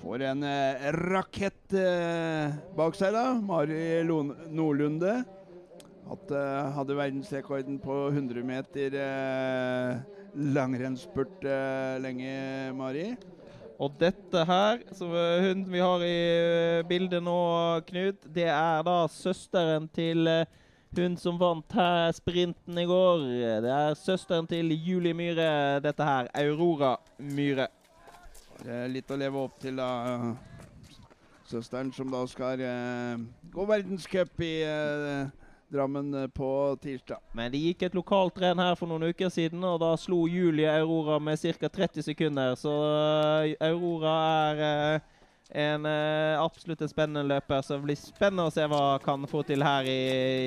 Får en eh, rakett eh, bak seg, da. Mari Nordlunde. At, hadde verdensrekorden på 100 meter langrennsspurt lenge, Mari. Og dette her, som eh, hun vi har i eh, bildet nå, Knut, det er da søsteren til eh, hun som vant her sprinten i går. Det er søsteren til Julie Myhre, dette her. Aurora Myhre. Det er litt å leve opp til, da. Søsteren som da skal gå verdenscup i Drammen eh, på tirsdag. Men det gikk et lokalt renn her for noen uker siden, og da slo Julie Aurora med ca. 30 sekunder. Så eh, Aurora er eh, en absolutt en spennende løper, så det blir spennende å se hva hun kan få til her i,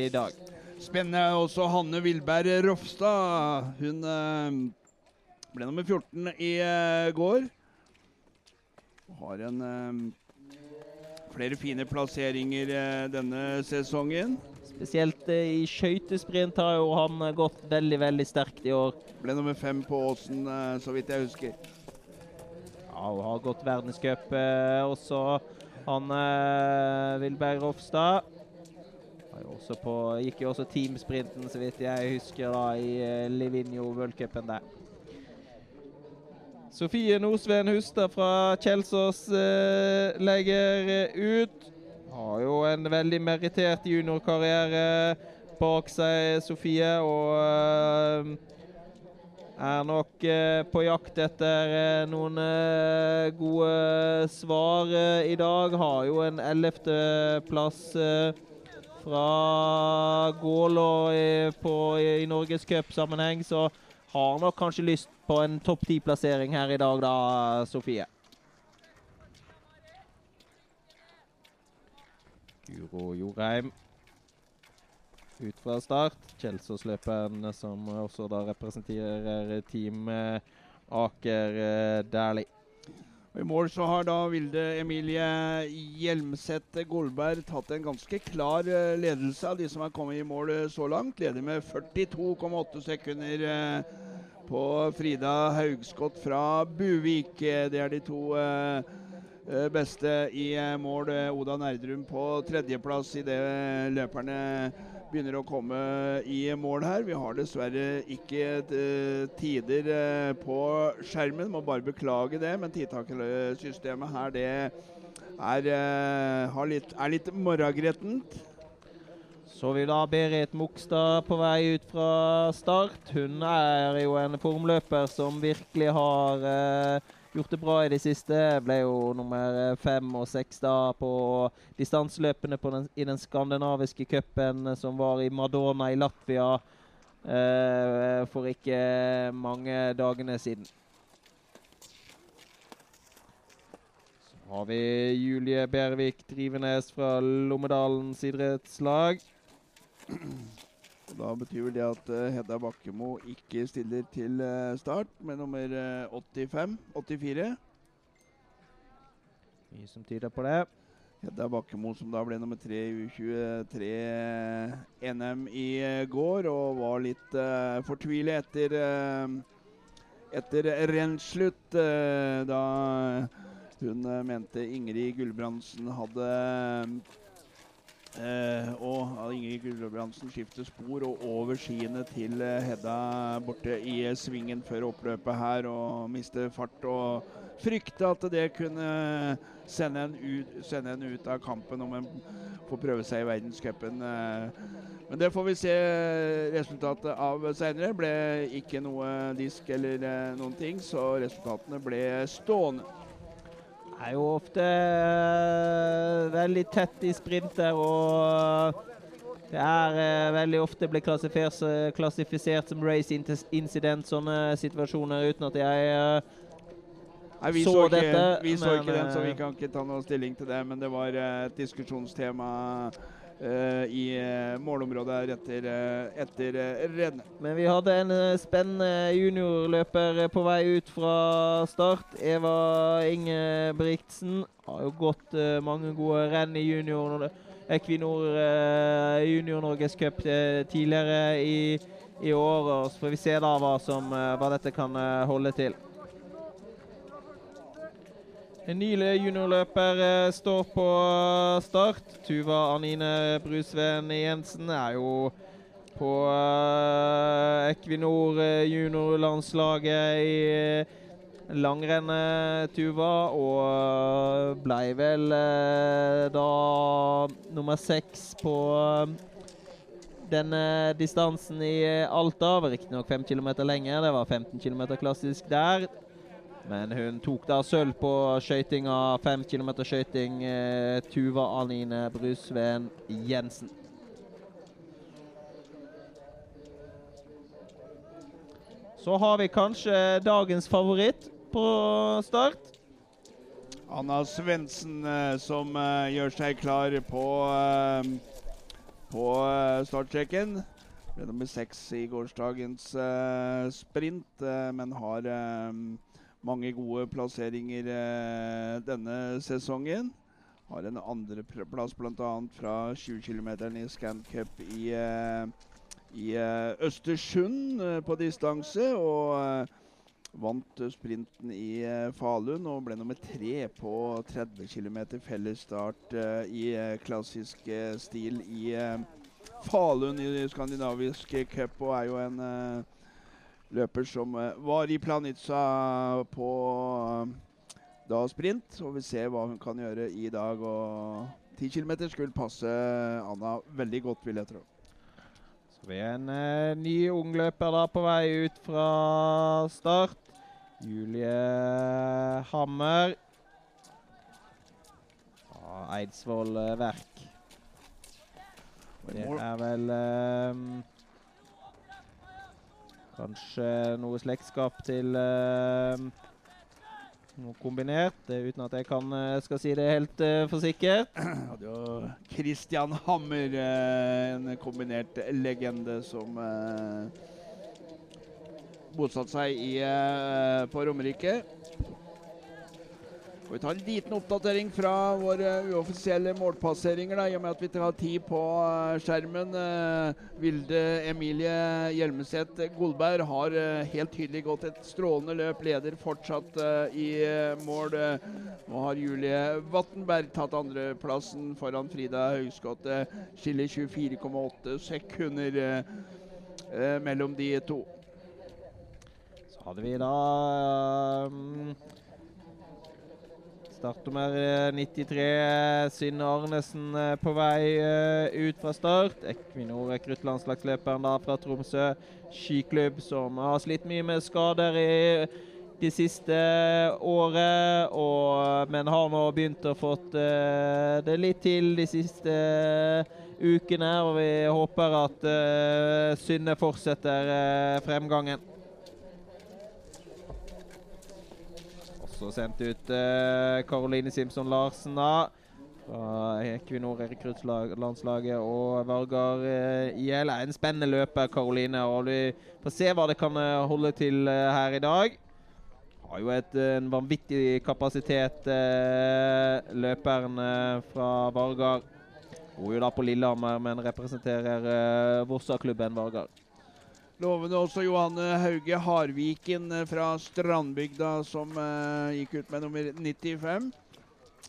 i dag. Spennende er også Hanne Vilberg Rofstad. Hun ble nummer 14 i går. Har en flere fine plasseringer denne sesongen. Spesielt eh, i skøytesprint har jo han eh, gått veldig, veldig sterkt i år. Ble nummer fem på Åsen, eh, så vidt jeg husker. Ja, og har gått verdenscup også, han Vilberg Rofstad. På, gikk jo også teamsprinten, så vidt jeg husker, da, i Livigno Worldcupen der. Sofie Nosveen Hustad fra Kjelsås eh, legger ut. Har jo en veldig merittert juniorkarriere bak seg, Sofie. Og eh, er nok eh, på jakt etter eh, noen gode svar i dag. Har jo en ellevteplass fra Gålå i, på, i norgescupsammenheng, så har nok kanskje lyst på en topp ti-plassering her i dag, da, Sofie. Guro Jorheim ut fra start. Kjelsås-løperen som også da representerer Team Aker eh, Dæhlie. I mål så har da Vilde Emilie Hjelmseth Golberg tatt en ganske klar eh, ledelse av de som har kommet i mål eh, så langt. Leder med 42,8 sekunder på Frida Haugskott fra Buvik. Det er de to eh, beste i eh, mål. Eh, Oda Nerdrum på tredjeplass idet løperne begynner å komme i mål her. Vi har dessverre ikke eh, tider eh, på skjermen, må bare beklage det. Men tidtakersystemet her, det er, eh, litt, er litt morgengrettent. Så vi da Berit Mogstad på vei ut fra start. Hun er jo en formløper som virkelig har eh, gjort det bra i det siste. Ble jo nummer eh, fem og seks da på distanseløpene i den skandinaviske cupen eh, som var i Madonna i Latvia eh, for ikke mange dagene siden. Så har vi Julie Bervik Drivenes fra Lommedalens idrettslag. Da betyr vel det at eh, Hedda Bakkemo ikke stiller til eh, start med nummer eh, 85. 84. Mye som tyder på det. Hedda Bakkemo som da ble nummer tre i U23 NM i eh, går, og var litt uh, fortvilet etter uh, etter rennslutt, Uh, da hun eh, mente Ingrid Gulbrandsen hadde eh, og Ingrid Gulbrandsen skifter spor og over skiene til eh, Hedda borte i eh, svingen før oppløpet her og mister fart. og frykter at det kunne sende en ut, sende en ut av kampen om en får prøve seg i verdenscupen. eh. Men det får vi se resultatet av seinere. Ble ikke noe disk eller noen ting, så resultatene ble stående. Er jo ofte eh, veldig tett i sprinter, og det er eh, veldig ofte blitt klassifisert, klassifisert som race incident, sånne situasjoner, uten at jeg eh, Nei, vi Så så, ikke, dette, vi så men, ikke den, så vi kan ikke ta noe stilling til det. Men det var et diskusjonstema i eh, målområdet etter, uh, etter eh, rennet. Men vi hadde en eh, spennende juniorløper eh, på vei ut fra start. Eva Ingebrigtsen har jo gått eh, mange gode renn i junior Equinor Junior Norges Cup tidligere i, i år. Så får vi se da hva, som, eh, hva dette kan eh, holde til. En ny juniorløper eh, står på start. Tuva Anine Brusveen Jensen er jo på eh, Equinor eh, juniorlandslaget i langrennet, eh, Tuva, og ble vel eh, da nummer seks på eh, denne distansen i eh, Alta. Riktignok fem kilometer lenger, det var 15 kilometer klassisk der. Men hun tok da sølv på skøytinga. fem kilometer skøyting. Eh, Tuva Anine Brusveen Jensen. Så har vi kanskje dagens favoritt på start. Anna Svendsen eh, som eh, gjør seg klar på, på startstreken. Ble nummer seks i gårsdagens sprint, men har mange gode plasseringer eh, denne sesongen. Har en andreplass bl.a. fra 20 km i Scan Cup i, eh, i eh, Østersund på distanse. Og Vant sprinten i Falun og ble nummer tre på 30 km fellesstart i klassisk stil i, Falun i skandinavisk cup og er jo en løper som eh, var i Planica på eh, da sprint. Og vi ser hva hun kan gjøre i dag. Og 10 km skulle passe Anna veldig godt, vil jeg tro. Så vi er en eh, ny ungløper da på vei ut fra start. Julie Hammer. Eidsvoll eh, Verk. Det er vel ehm, Kanskje noe slektskap til uh, noe kombinert, uten at jeg kan, eh, skal si det helt uh, for sikkert. hadde jo Christian Hammer, en kombinert legende som bosatte seg i, på Romerike. Vi tar en liten oppdatering fra våre uoffisielle målpasseringer, da, i og med at vi tar tid på eh, skjermen. Eh, Vilde Emilie Hjelmeset Golberg har eh, helt tydelig gått et strålende løp, leder fortsatt i mål. Nå har Julie Vattenberg tatt andreplassen foran Frida Høgskotte. Skiller 24,8 sekunder mellom de to. Så hadde vi da um, Startnummer eh, 93, eh, Synne Arnesen eh, på vei eh, ut fra start. Equinor rekruttlandslagsløperen fra Tromsø skiklubb, som har slitt mye med skader i de siste året, og, men har nå begynt å eh, det litt til de siste ukene. Og vi håper at eh, Synne fortsetter eh, fremgangen. Også sendt ut Karoline Caroline Simpson Larsen da. Fra Equinor rekruttlandslaget og Vargar eh, IL. Er en spennende løper, Karoline. Vi får se hva det kan eh, holde til eh, her i dag. Har jo et, eh, en vanvittig kapasitet, eh, løperen eh, fra Vargar. Bor jo da på Lillehammer, men representerer eh, Vossa-klubben Vargar. Lovende også Johanne Hauge Harviken eh, fra Strandbygda, som uh, gikk ut med nummer 95.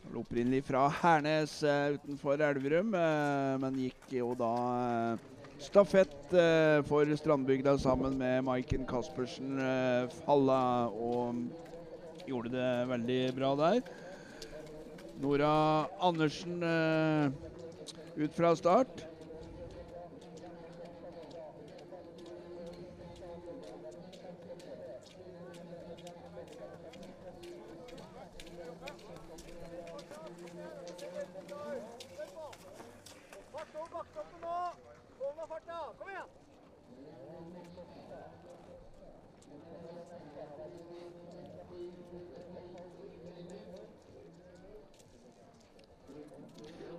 Vel Opprinnelig fra Hernes uh, utenfor Elverum, uh, men gikk jo da stafett for Strandbygda sammen med Maiken Caspersen Falla, og gjorde det veldig bra der. Nora Andersen ut fra start. Fart opp bakketoppen nå! Hold nå farta! Kom igjen!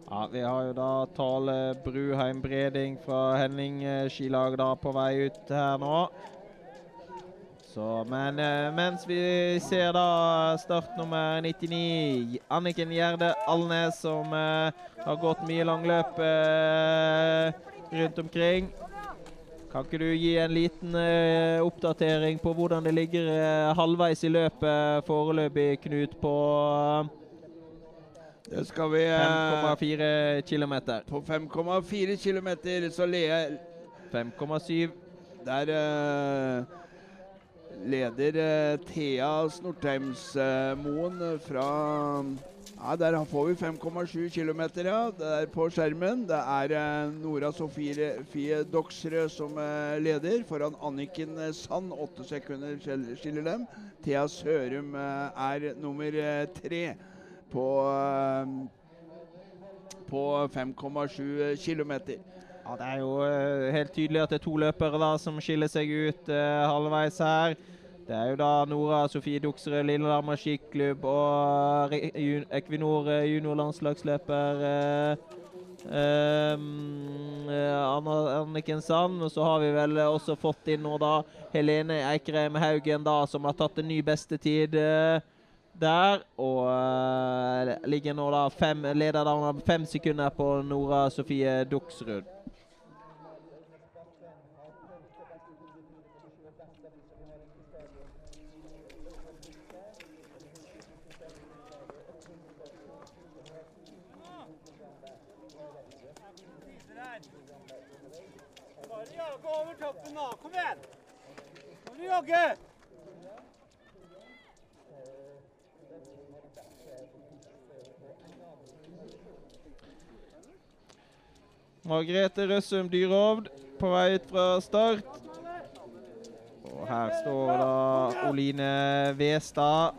Ja, Vi har jo da Tale Bruheim Breding fra Henning eh, skilag da på vei ut her nå. Så, men eh, mens vi ser da startnummer 99, Anniken Gjerde Alnes, som eh, har gått mye langløp eh, rundt omkring. Kan ikke du gi en liten eh, oppdatering på hvordan det ligger eh, halvveis i løpet foreløpig, Knut, på Det skal vi eh, 5,4 km? På 5,4 km så leder 5,7. Der uh, leder uh, Thea Snortheimsmoen fra Ja, der får vi 5,7 km, ja. Det er på skjermen. Det er eh, Nora Sofie Fie Doksrød som eh, leder, foran Anniken eh, Sand. Åtte sekunder skiller dem. Thea Sørum eh, er nummer eh, tre på eh, på 5,7 km. Ja, Det er jo eh, helt tydelig at det er to løpere da som skiller seg ut eh, halvveis her. Det er jo da Nora Sofie Duksrød, Lillehammer skiklubb og Equinor eh, juniorlandslagsløper eh, eh, Anniken Sand. Og så har vi vel også fått inn nå da Helene Eikrem Haugen, da, som har tatt en ny bestetid. eh, der, og eh, ligger nå da fem, leder da fem sekunder på Nora Sofie Duksrud. Bare jage over toppen nå. Kom igjen. Må du jogge. Margrethe Røssum Dyrovd på vei ut fra start. Og her står da Oline Westad.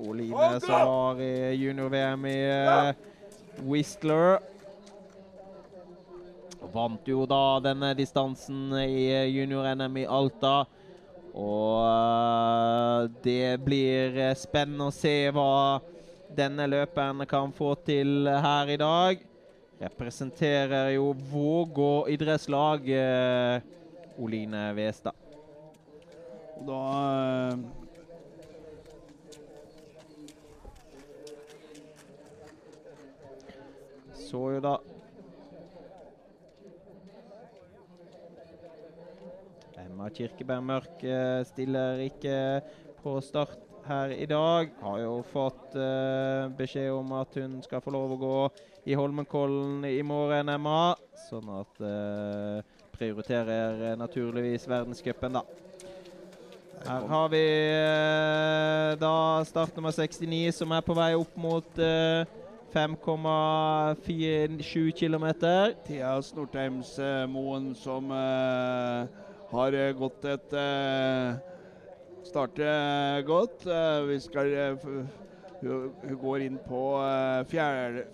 Oline som var i junior-VM i eh, Whistler. Og vant jo da denne distansen i eh, junior-NM i Alta. Og eh, det blir spennende å se hva denne løperen kan få til her i dag. Representerer jo Vågå idrettslag, eh, Oline Westad. Og da eh, Så jo da Emma Kirkeberg Mørk eh, stiller ikke på start her i dag. Har jo fått eh, beskjed om at hun skal få lov å gå i Holmenkollen i morgen, Emma. Sånn at eh, prioriterer eh, naturligvis verdenscupen, da. Her har vi eh, da startnummer 69, som er på vei opp mot eh, 5,47 km. Thea Snortheimsmoen som eh, har eh, gått et Starter godt. Eh, vi skal eh, hun, går inn på eh, fjerde,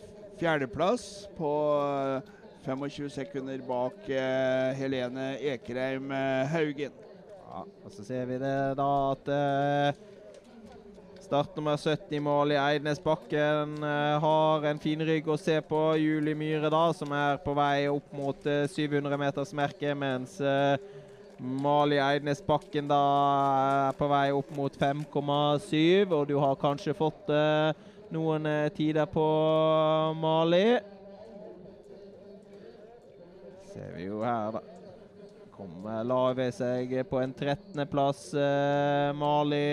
fjerdeplass på eh, 25 sekunder bak eh, Helene Ekerheim eh, Haugen. Ja, og så ser vi det da at Start startnummer 70 mål i Eidnes Bakken eh, har en fin rygg å se på. Julie Myhre da, som er på vei opp mot eh, 700-metersmerket, mens eh, Mali Eidnesbakken da er på vei opp mot 5,7. Og du har kanskje fått eh, noen eh, tider på Mali. Ser vi jo her, da. Kommer Lave seg på en 13.-plass, eh, Mali.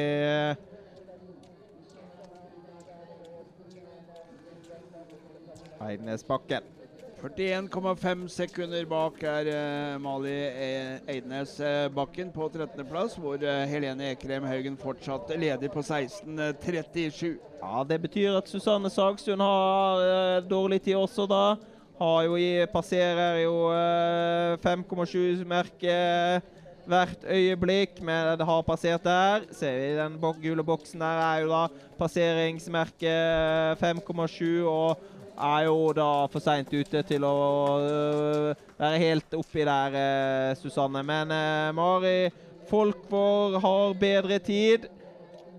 Eidnesbakken. 41,5 sekunder bak er eh, Mali E- Eidnes eh, Bakken på 13.-plass, hvor eh, Helene Ekrem Haugen fortsatt leder på 16.37. Ja, Det betyr at Susanne Sagstuen har eh, dårlig tid også, da. Har jo passerer jo eh, 5,7-merket hvert øyeblikk, men det har passert der. Ser vi den bok gule boksen der er jo da passeringsmerket 5,7 og er jo da for seint ute til å øh, være helt oppi der, eh, Susanne. Men eh, Mari Folkvår har bedre tid.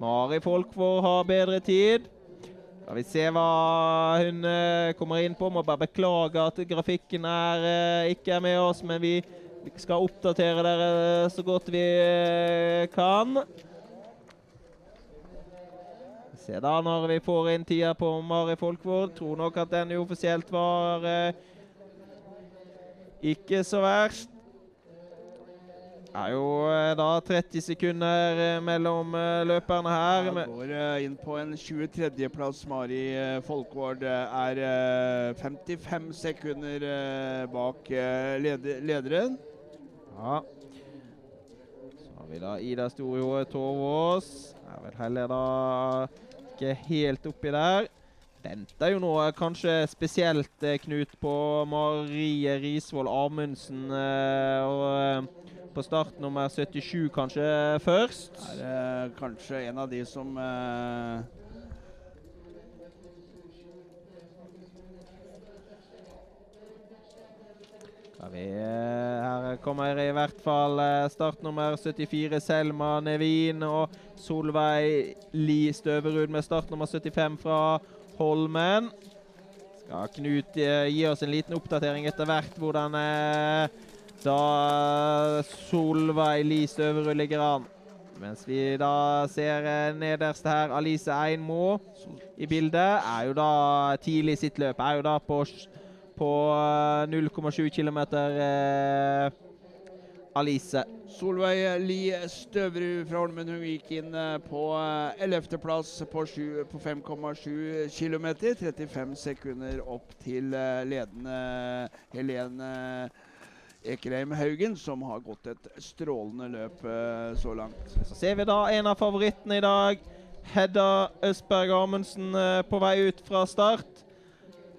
Mari Folkvår har bedre tid. Skal vi se hva hun kommer inn på. Må bare beklage at grafikken er, ikke er med oss, men vi, skal oppdatere dere så godt vi kan. Se da når vi får inn tida på Mari Folkvord. Tror nok at den uoffisielt var eh, ikke så verst. Det er jo eh, da 30 sekunder eh, mellom eh, løperne her. Ja, går eh, inn på en 23.-plass. Mari eh, Folkvord er eh, 55 sekunder bak leder lederen. Ja. Så har vi da Ida Storjoe Torvås. Er vel heller da ikke helt oppi der. Venter jo nå eh, kanskje spesielt, eh, Knut, på Marie Risvoll Amundsen. eh, og på start nummer 77 kanskje først. Er kanskje en av de som vi, her kommer i hvert fall eh, startnummer 74 Selma Nevin og Solveig Li Støverud med startnummer 75 fra Holmen. Skal Knut eh, gi oss en liten oppdatering etter hvert hvordan eh, da Solveig Li Støverud ligger an. Mens vi da ser nederst her Alice Einmo i bildet, er jo da tidlig i sitt løp. Er jo da på, på eh, 0,7 km. Eh, Alice. Solveig Li Støverud fra Holmen hun gikk inn eh, på eh, 11.-plass på, på 5,7 km. 35 sekunder opp til eh, ledende Helene Ekerheim Haugen, som har gått et strålende løp eh, så langt. Så ser vi da en av favorittene i dag. Hedda Østberg Amundsen eh, på vei ut fra start.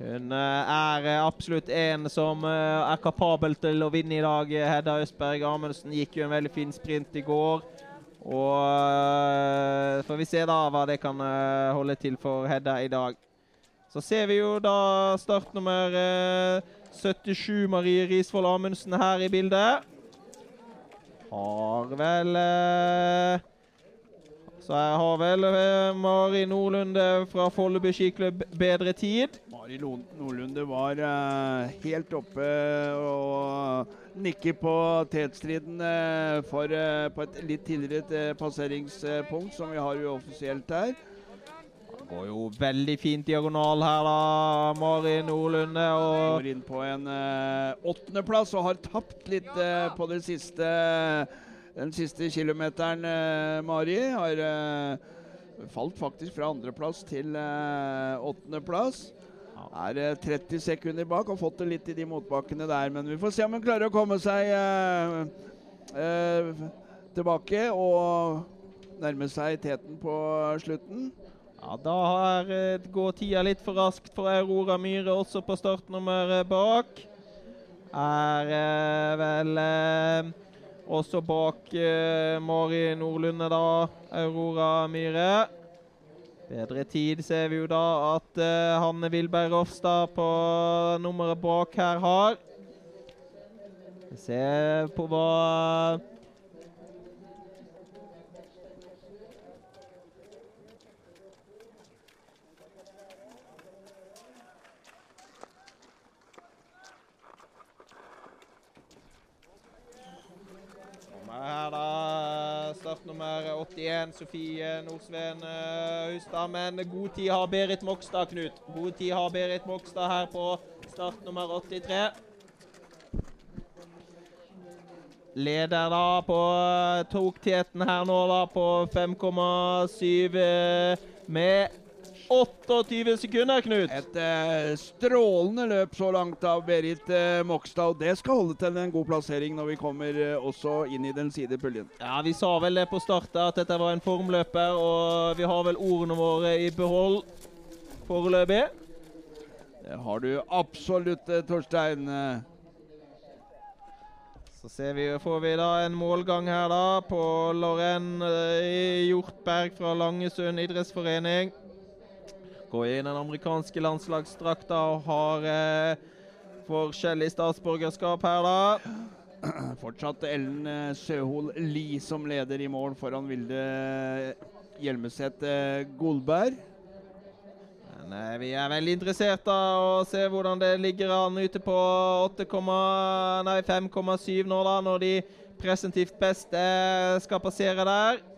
Hun eh, er eh, absolutt en som eh, er kapabel til å vinne i dag. Hedda Østberg Amundsen gikk jo en veldig fin sprint i går. Og får vi se da hva det kan holde til for Hedda i dag. Så ser vi jo da startnummer eh, 77 Marie Risvoll Amundsen her i bildet. Har vel Så jeg har vel Mari Nordlunde fra Folleby skiklubb bedre tid. Mari Lo- Nordlunde var uh, helt oppe og nikker på tetstriden uh, for, uh, på et litt tidligere eh, passeringspunkt, som vi har uoffisielt her. Det Går jo veldig fint diagonal her, da, Mari Nordlunde. Og Går inn på en eh, åttendeplass og har tapt litt eh, på det siste, den siste kilometeren, eh, Mari. Har eh, falt faktisk fra andreplass til eh, åttendeplass. Er eh, 30 sekunder bak og fått det litt i de motbakkene der. Men vi får se om hun klarer å komme seg eh, eh, tilbake og nærme seg teten på slutten. ja, da har, eh, går tida litt for raskt for Aurora Myhre også på startnummeret bak. Er eh, vel eh, også bak eh, Mari Nordlunde, da. Aurora Myhre. Bedre tid ser vi jo da at uh, Hanne Wilberg Rofstad på nummeret bak her har. Vi ser på hva her da startnummer 81, Sofie Nordsveen Austad. Men god tid har Berit Mokstad, Knut. God tid har Berit Mokstad her på startnummer 83. Leder da på tokteten her nå da på 5,7 eh, med 28 sekunder, Knut. Et eh, strålende løp så langt av Berit eh, Mokstad. og Det skal holde til en god plassering når vi kommer eh, også inn i den sidepuljen. Ja, Vi sa vel det på starten at dette var en formløper, og vi har vel ordene våre i behold foreløpig. Det har du absolutt, eh, Torstein. Så ser vi, får vi da en målgang her da på Lorraine eh, Hjortberg fra Langesund idrettsforening. Går i den amerikanske landslagsdrakta og har eh, forskjellig statsborgerskap her, da. Fortsatt Ellen Sjøhol Li som leder i mål foran Vilde Hjelmeset eh, Golberg. Men eh, vi er veldig interessert da å se hvordan det ligger an ute på 5,7 nå, da, når de presentivt beste skal passere der.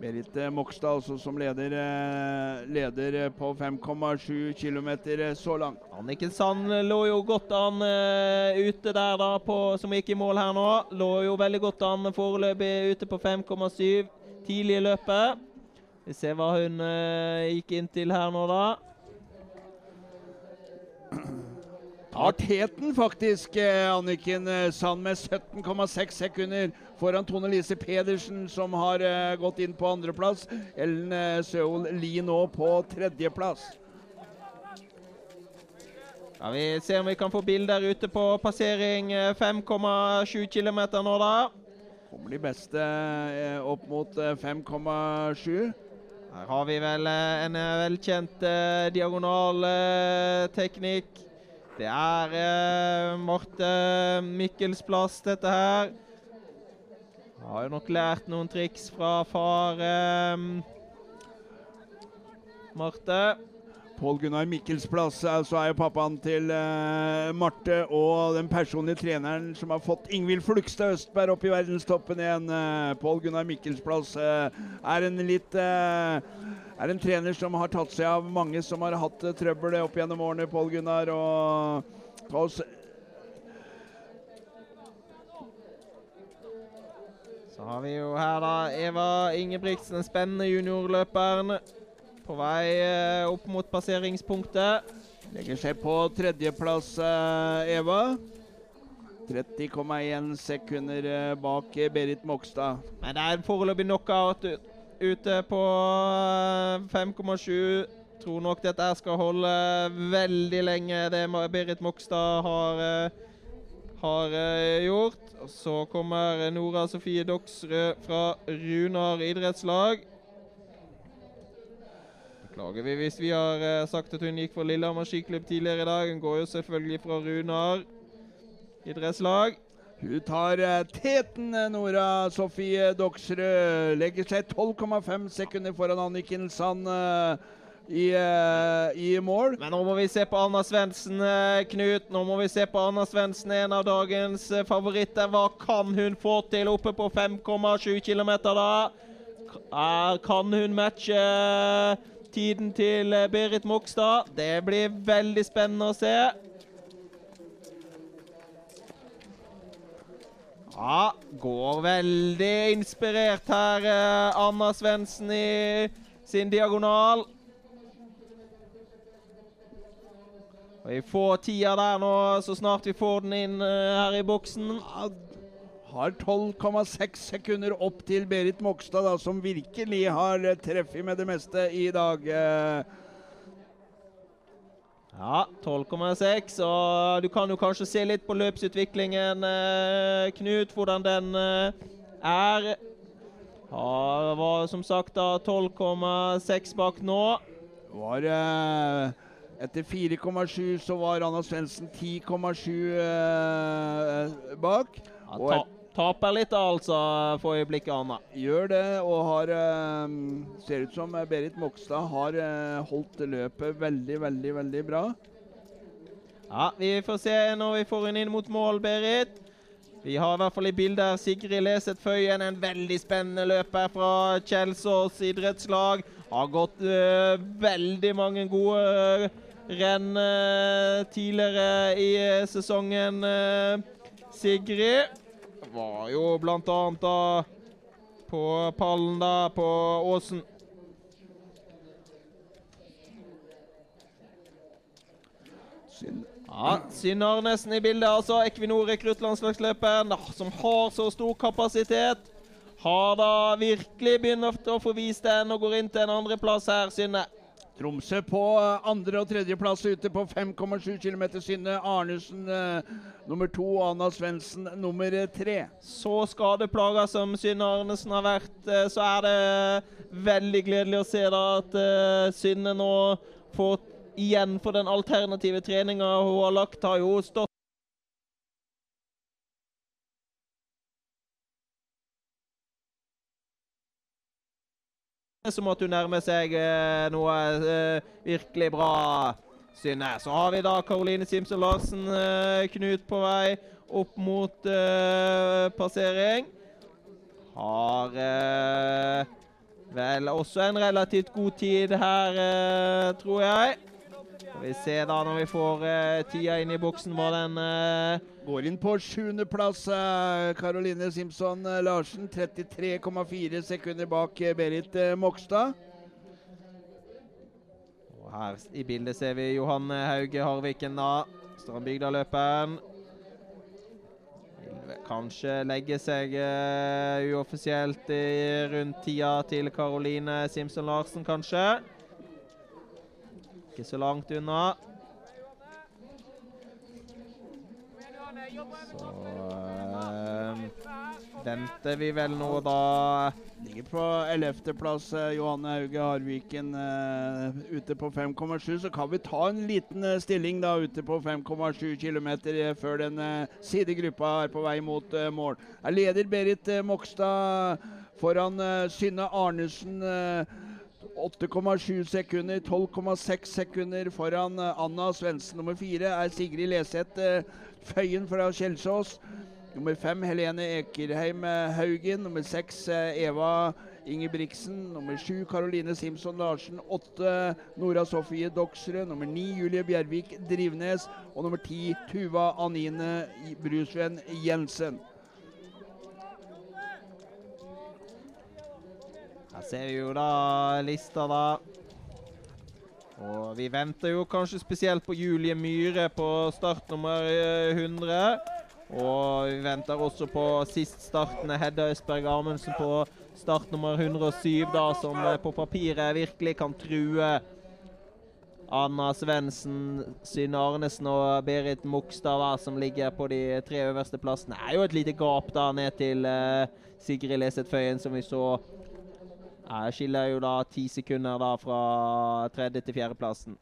Berit eh, Mokstad også som leder, eh, leder eh, på 5,7 km så langt. Anniken Sand lå jo godt an ute der da, på, som gikk i mål her nå. Lå jo veldig godt an foreløpig ute på 5,7 tidlig i løpet. Vi ser hva hun gikk inn til her nå, da. Tar teten faktisk, Anniken Sand, med 17,6 sekunder foran Tone Lise Pedersen, som har eh, gått inn på andreplass. Ellen eh, Søhol Lie nå på tredjeplass. Ja, Vi ser om vi kan få bilder ute på passering eh, 5,7 km nå, da. Kommer de beste eh, opp mot eh, 5,7. Her har vi vel eh, en eh, velkjent eh, diagonalteknikk. Det er eh, Marte Mikkels plass, dette her. Har jo nok lært noen triks fra far eh, Marte. Pål Gunnar Mikkels plass altså er jo pappaen til eh, Marte og den personlige treneren som har fått Ingvild Flugstad Østberg opp i verdenstoppen igjen. Eh, Pål Gunnar Mikkels plass eh, er en litt eh, er en trener som har tatt seg av mange som har hatt eh, trøbbel opp gjennom årene, Pål Gunnar. og ta oss Så har vi jo her da Eva Ingebrigtsen, den spennende juniorløperen. På vei eh, opp mot passeringspunktet. Legger seg på tredjeplass, eh, Eva. 30,1 sekunder eh, bak Berit Mokstad. Men det er foreløpig knockout ute på eh, 5,7. Tror nok dette skal holde veldig lenge, det Berit Mokstad har, har eh, gjort. Så kommer Nora Sofie Doksrød fra Runar idrettslag. Beklager vi hvis vi har eh, sagt at hun gikk for Lillehammer skiklubb tidligere i dag. Hun går jo selvfølgelig fra Runar idrettslag. Hun tar eh, teten, Nora Sofie Doksrød. Legger seg 12,5 sekunder foran Anniken Sand i, uh, i mål. Men nå må vi se på Anna Svendsen, eh, Knut. Nå må vi se på Anna Svendsen, en av dagens eh, favoritter. Hva kan hun få til oppe på 5,7 km, da? Kan hun matche tiden til Berit Mogstad? Det blir veldig spennende å se. Ja, går veldig inspirert her, Anna Svendsen i sin diagonal. Vi får tida der nå, så snart vi får den inn uh, her i boksen. Har 12,6 sekunder opp til Berit Mokstad, da, som virkelig har eh, treffet med det meste i dag. eh. Ja, 12,6. Og du kan jo kanskje se litt på løpsutviklingen, Knut, hvordan den er. Ja, det var som sagt da 12,6 bak nå. var eh, Etter 4,7 så var Anna Svendsen 10,7 eh, bak. Ja, ta, taper litt, altså, for øyeblikket, Anna. gjør det, og har eh, Ser ut som Berit Mokstad har eh, holdt løpet veldig, veldig, veldig bra. Ja, Vi får se når vi får henne inn mot mål, Berit. Vi har i hvert fall i bildet Sigrid Leset Føyen, en veldig spennende løper fra Kjelsås idrettslag. Har gått øh, veldig mange gode øh, renn øh, tidligere i øh, sesongen. øh. Sigrid var jo annet da på pallen da på Åsen. Ja, Synne Arnesen i bildet, altså. Equinor rekruttlandslagsløperen som har så stor kapasitet. Har da virkelig begynt å få vist den og går inn til en andreplass her, Synne. Tromsø på eh, andre- og tredjeplass ute på 5,7 km. Synne Arnesen eh, nummer to, Anna Svendsen nummer eh, tre. Så skadeplaga som Synne Arnesen har vært, eh, så er det veldig gledelig å se da at eh, Synne nå får igjen for den alternative treninga hun har lagt. Har jo stått så måtte hun nærme seg eh, noe eh, virkelig bra, Synne. Så har vi da Karoline Simson Larsen, eh, Knut på vei opp mot eh, passering. Har eh, vel også en relativt god tid her, eh, tror jeg. Skal vi se da når vi får tida inn i boksen hva den Går inn på sjuendeplass, Karoline Simpson eh, Larsen. 33,4 sekunder bak eh, Berit eh, Mokstad. Og her i bildet ser vi Johanne Hauge Harviken, da. Strandbygda-løperen. Kanskje legge seg uh, uoffisielt i rundt tida til Karoline Simson Larsen, kanskje. Ikke så langt unna. Så eh, venter vi vel nå, da. Ligger på 11.-plass, Johanne Hauge Harviken eh, ute på 5,7. Så kan vi ta en liten eh, stilling da ute på 5,7 km før den eh, sidegruppa er på vei mot eh, mål. Er leder Berit eh, Mokstad foran eh, Synne Arnesen. eh, 8,7 sekunder, 12,6 sekunder foran eh, Anna Svendsen. Nummer fire er Sigrid Leseth eh, Føyen fra Kjelsås. Nummer fem Helene Ekerheim eh, Haugen. Nummer seks eh, Eva Ingebrigtsen. Nummer sju Karoline Simson Larsen. Åtte Nora Sofie Doksrud. Nummer ni Julie Bjervik Drivnes. Og nummer ti Tuva Anine Brusven Jensen. Her ser vi jo da lista, da. Og vi venter jo kanskje spesielt på Julie Myhre på startnummer eh, 100. Og vi venter også på sist startende Hedda Østberg Amundsen på startnummer 107, da, som eh, på papiret virkelig kan true Anna Svendsen, Synne Arnesen og Berit Mogstad, som ligger på de tre øverste plassene. Det er jo et lite gap da ned til uh, Sigrid Leseth Føyen, som vi så jeg skiller jo da ti sekunder da fra tredje til fjerdeplassen.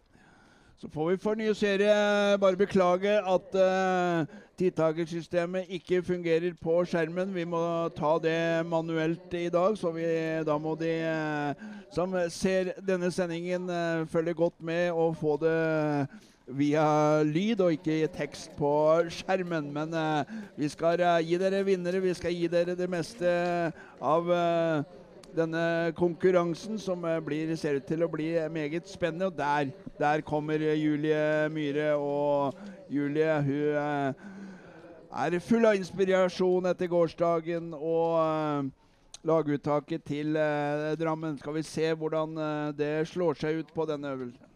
Så får vi for nye serie bare beklage at uh, tidtakersystemet ikke fungerer på skjermen. Vi må ta det manuelt i dag, så vi, da må de uh, som ser denne sendingen, uh, følge godt med og få det via lyd og ikke tekst på skjermen. Men vi skal gi dere vinnere. Vi skal gi dere det meste av denne konkurransen, som eh, blir, ser ut til å bli meget spennende. Og der, der kommer Julie Myhre. Og Julie hun eh, er full av inspirasjon etter gårsdagen og eh, laguttaket til Drammen. Skal vi se hvordan det slår seg ut på denne øvelsen.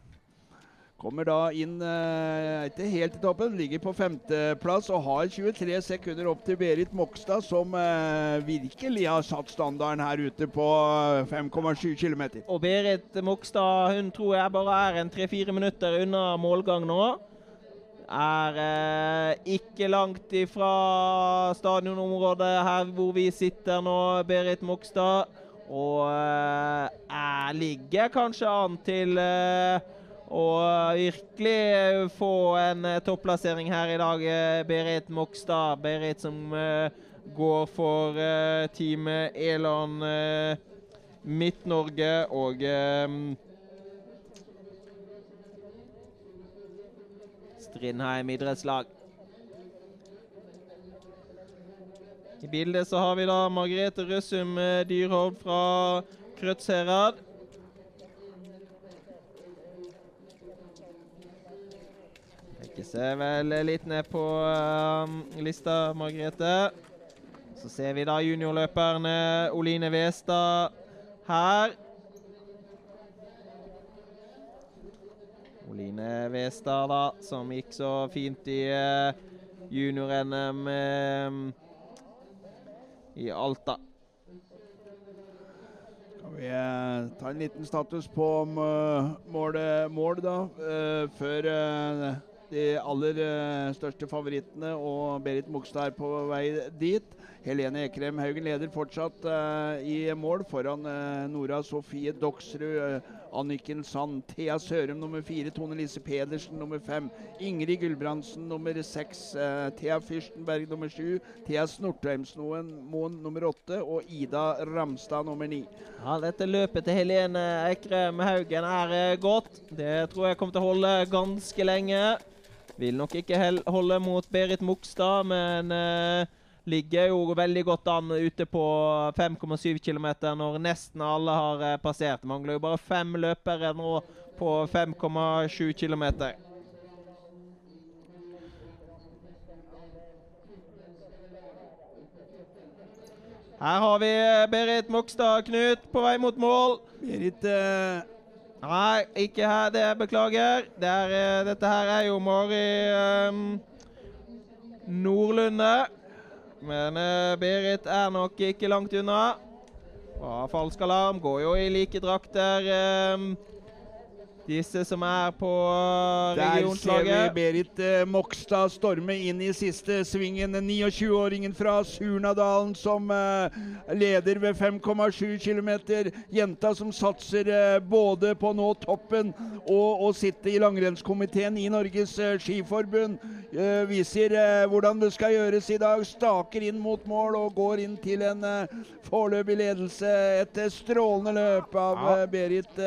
Kommer da inn eh, ikke helt i toppen, ligger på femteplass og har 23 sekunder opp til Berit Mokstad, som eh, virkelig har satt standarden her ute på 5,7 km. Og Berit Mokstad hun tror jeg bare er en tre-fire minutter unna målgang nå. Er eh, ikke langt ifra stadionområdet her hvor vi sitter nå, Berit Mokstad. Og eh, jeg ligger kanskje an til eh, og virkelig få en eh, topplassering her i dag. Eh, Berit Mokstad. Berit som går for teamet Elon Midt-Norge og Strindheim idrettslag. I bildet så har vi da Margrethe Røssum Dyrhovd fra Krødsherad. Ikke ser vel litt ned på um, lista, Margrethe. Så ser vi da juniorløperne Oline Westad her. Oline Westad, da, som gikk så fint i uh, junior-NM um, i Alta. Kan vi uh, ta en liten status på uh, målet, mål, da, før de aller uh, største favorittene, og Berit Mogstad er på vei dit. Helene Ekrem Haugen leder fortsatt uh, i mål foran uh, Nora Sofie Doksrud, Anniken Sand, Thea Sørum nummer fire, Tone Lise Pedersen nummer fem, Ingrid Gulbrandsen nummer seks, Thea Fyrstenberg nummer sju, Thea Snortheimsmoen nummer åtte og Ida Ramstad nummer ni. Ja, dette løpet til Helene Ekrem Haugen er godt. Det tror jeg kommer til å holde ganske lenge. Vil nok ikke holde mot Berit Mogstad, men uh, ligger jo veldig godt an ute på 5,7 km når nesten alle har uh, passert. Mangler jo bare fem løpere nå på 5,7 km. Her har vi eh, Berit Mogstad Knut på vei mot mål. Berit uh Nei, ikke her. Det beklager. Det er, uh, dette her er jo Mari um, Nordlunde. Men uh, Berit er nok ikke langt unna. Og falsk alarm går jo i like drakter. Um, disse som er på regionslaget. Der ser vi Berit eh, Mokstad storme inn i siste svingen. 29-åringen fra Surnadalen som eh, leder ved 5,7 km. Jenta som satser eh, både på å nå toppen og å sitte i langrennskomiteen i Norges eh, Skiforbund. Eh, viser eh, hvordan det skal gjøres i dag. Staker inn mot mål og går inn til en foreløpig ledelse. Et strålende løp av ja. Berit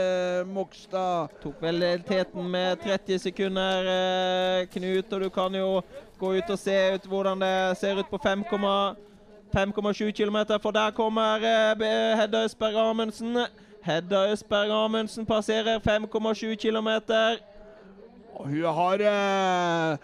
Mokstad. Tok vel teten med 30 sekunder, eh, Knut. Og du kan jo gå ut og se ut hvordan det ser ut på 5,7 km. For der kommer eh, Hedda Østberg Amundsen. Hedda Østberg Amundsen passerer 5,7 km. Hun har eh,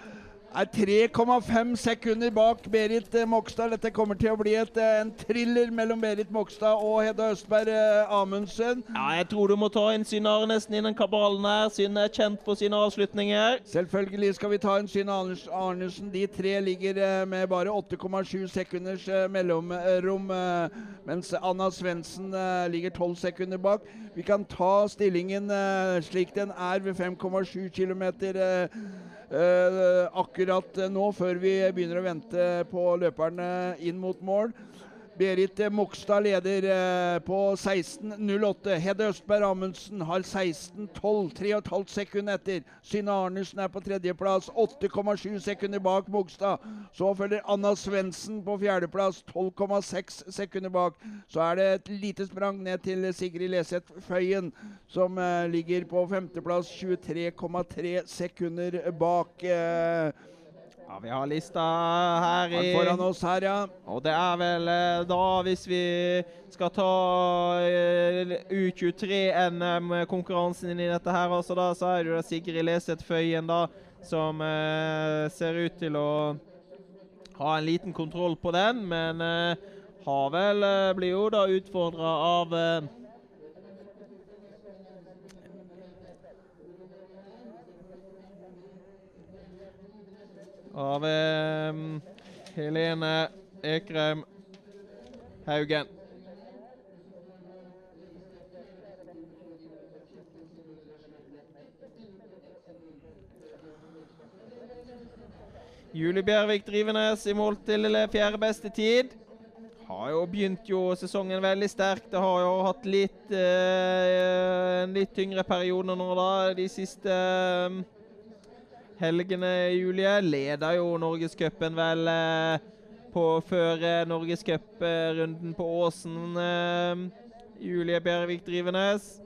er 3,5 sekunder bak Berit eh, Mokstad. Dette kommer til å bli et, eh, en thriller mellom Berit Mokstad og Hedda Østberg eh, Amundsen. Ja, jeg tror du må ta inn Synne Arnesen i den kabalen her. Synne er kjent for sine avslutninger. Selvfølgelig skal vi ta en Synne Arnesen. De tre ligger med bare 8,7 sekunders mellomrom, mens Anna Svendsen ligger 12 sekunder bak. Vi kan ta stillingen slik den er ved 5,7 km akkurat eh, nå, før vi begynner å vente på løperne inn mot mål. Berit Mokstad leder eh, på 16.08. Hedde Østberg Amundsen har 16.12, 3,5 sekunder etter. Synne Arnesen er på tredjeplass, 8,7 sekunder bak Mokstad. Så følger Anna Svendsen på fjerdeplass, 12,6 sekunder bak. Så er det et lite sprang ned til Sigrid Leseth Føyen, som eh, ligger på femteplass, 23,3 sekunder bak. Eh, Ja, Vi har lista her i foran oss her, ja. Og det er vel eh, da, hvis vi skal ta eh, U23-NM-konkurransen inn i dette her, også, da, så er det jo Sigrid Leseth Føyen da, som eh, ser ut til å ha en liten kontroll på den, men eh, har vel eh, blir jo da utfordra av eh, Av eh, Helene Ekrem Haugen. Julie Bjervik Drivenes i mål til fjerde beste tid. Har jo begynt jo sesongen veldig sterkt. Det har jo hatt litt eh, en litt tyngre periode nå da, de siste eh, helgene, Julie. Leder jo Norgescupen vel eh, på før Norgescup-runden på Åsen. Eh, Julie Bjervik Drivenes.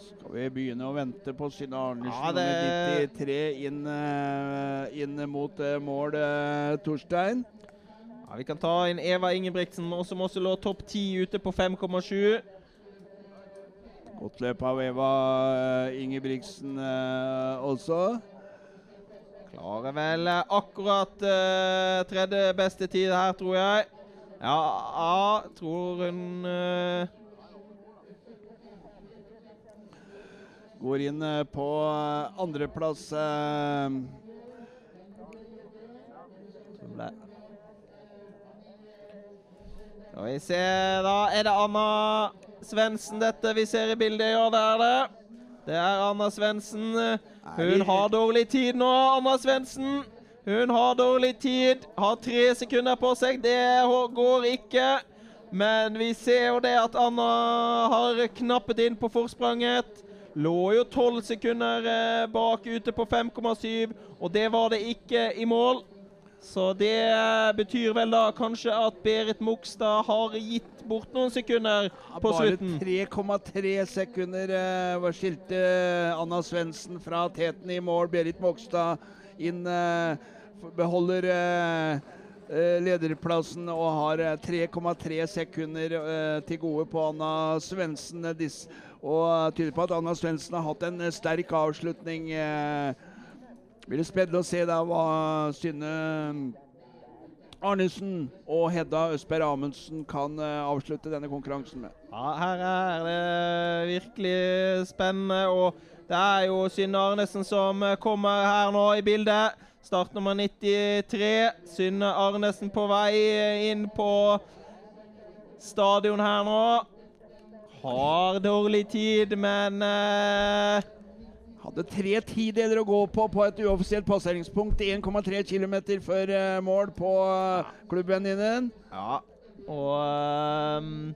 Skal vi begynne å vente på Synne Arnesen Ja, nummer det- 93 inn, eh, inn mot mål, Torstein? Ja, vi kan ta inn Eva Ingebrigtsen, som også lå topp ti ute på 5,7. Godt løp av Eva Ingebrigtsen også. Klarer vel eh, akkurat uh, tredje beste tid her, tror jeg. Ja, ja tror hun uh, Går inn uh, på andreplass. Skal vi se, da er det Anna Svendsen dette vi ser i bildet. Ja, det er det. Det er Anna Svendsen. Hun har dårlig tid nå, Anna Svendsen. Hun har dårlig tid. Har tre sekunder på seg. Det går ikke. Men vi ser jo det at Anna har knappet inn på forspranget. Lå jo tolv sekunder eh, bak ute på 5,7, og det var det ikke i mål. Så det betyr vel da kanskje at Berit Mokstad har gitt bort noen sekunder på Bare slutten. 3,3 sekunder eh, var skilte Anna Svendsen fra teten i mål. Berit Mokstad inn eh, beholder eh, eh, lederplassen og har eh, 3,3 sekunder eh, til gode på Anna Svendsen. Og tyder på at Anna Svendsen har hatt en sterk avslutning. Eh, blir det spennende å se da hva Synne Arnesen og Hedda Østberg Amundsen kan eh, avslutte denne konkurransen med. Ja, her er det virkelig spennende, og det er jo Synne Arnesen som eh, kommer her nå i bildet. Start nummer 93. Synne Arnesen på vei inn på stadion her nå. Har dårlig tid, men eh, Hadde tre tideler å gå på på et uoffisielt passeringspunkt. 1,3 km før eh, mål på uh, din. Ja, og um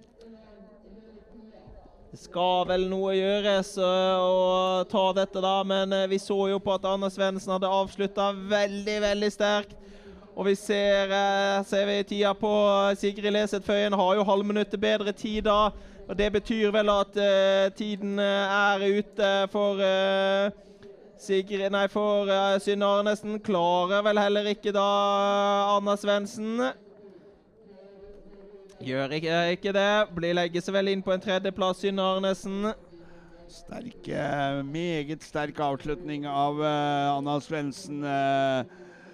Det skal vel noe gjøres øh, å ta dette, da, men vi så jo på at Anders Svendsen hadde avslutta veldig, veldig sterkt. Og vi ser, eh, ser vi tida på eh, Sigrid Leseth Føyen har jo halvminuttet bedre tid da. Og det betyr vel at uh, tiden eh, er ute for uh, Sigrid Nei, for uh, Synne Arnesen. Klarer vel heller ikke da Anna Svendsen. Gjør ikke, ikke det. Blir legger seg vel inn på en tredjeplass, Synne Arnesen. Sterk, meget sterk avslutning av Anna Svendsen.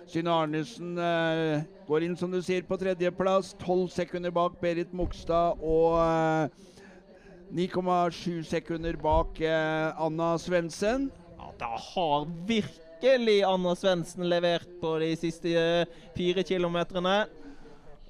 Synne Arnesen eh, går inn, som du sier, på tredjeplass. Tolv sekunder bak Berit Mogstad og eh, 9,7 sekunder bak eh, Anna Svendsen. Ja, da har virkelig Anna Svendsen levert på de siste eh, fire kilometerne.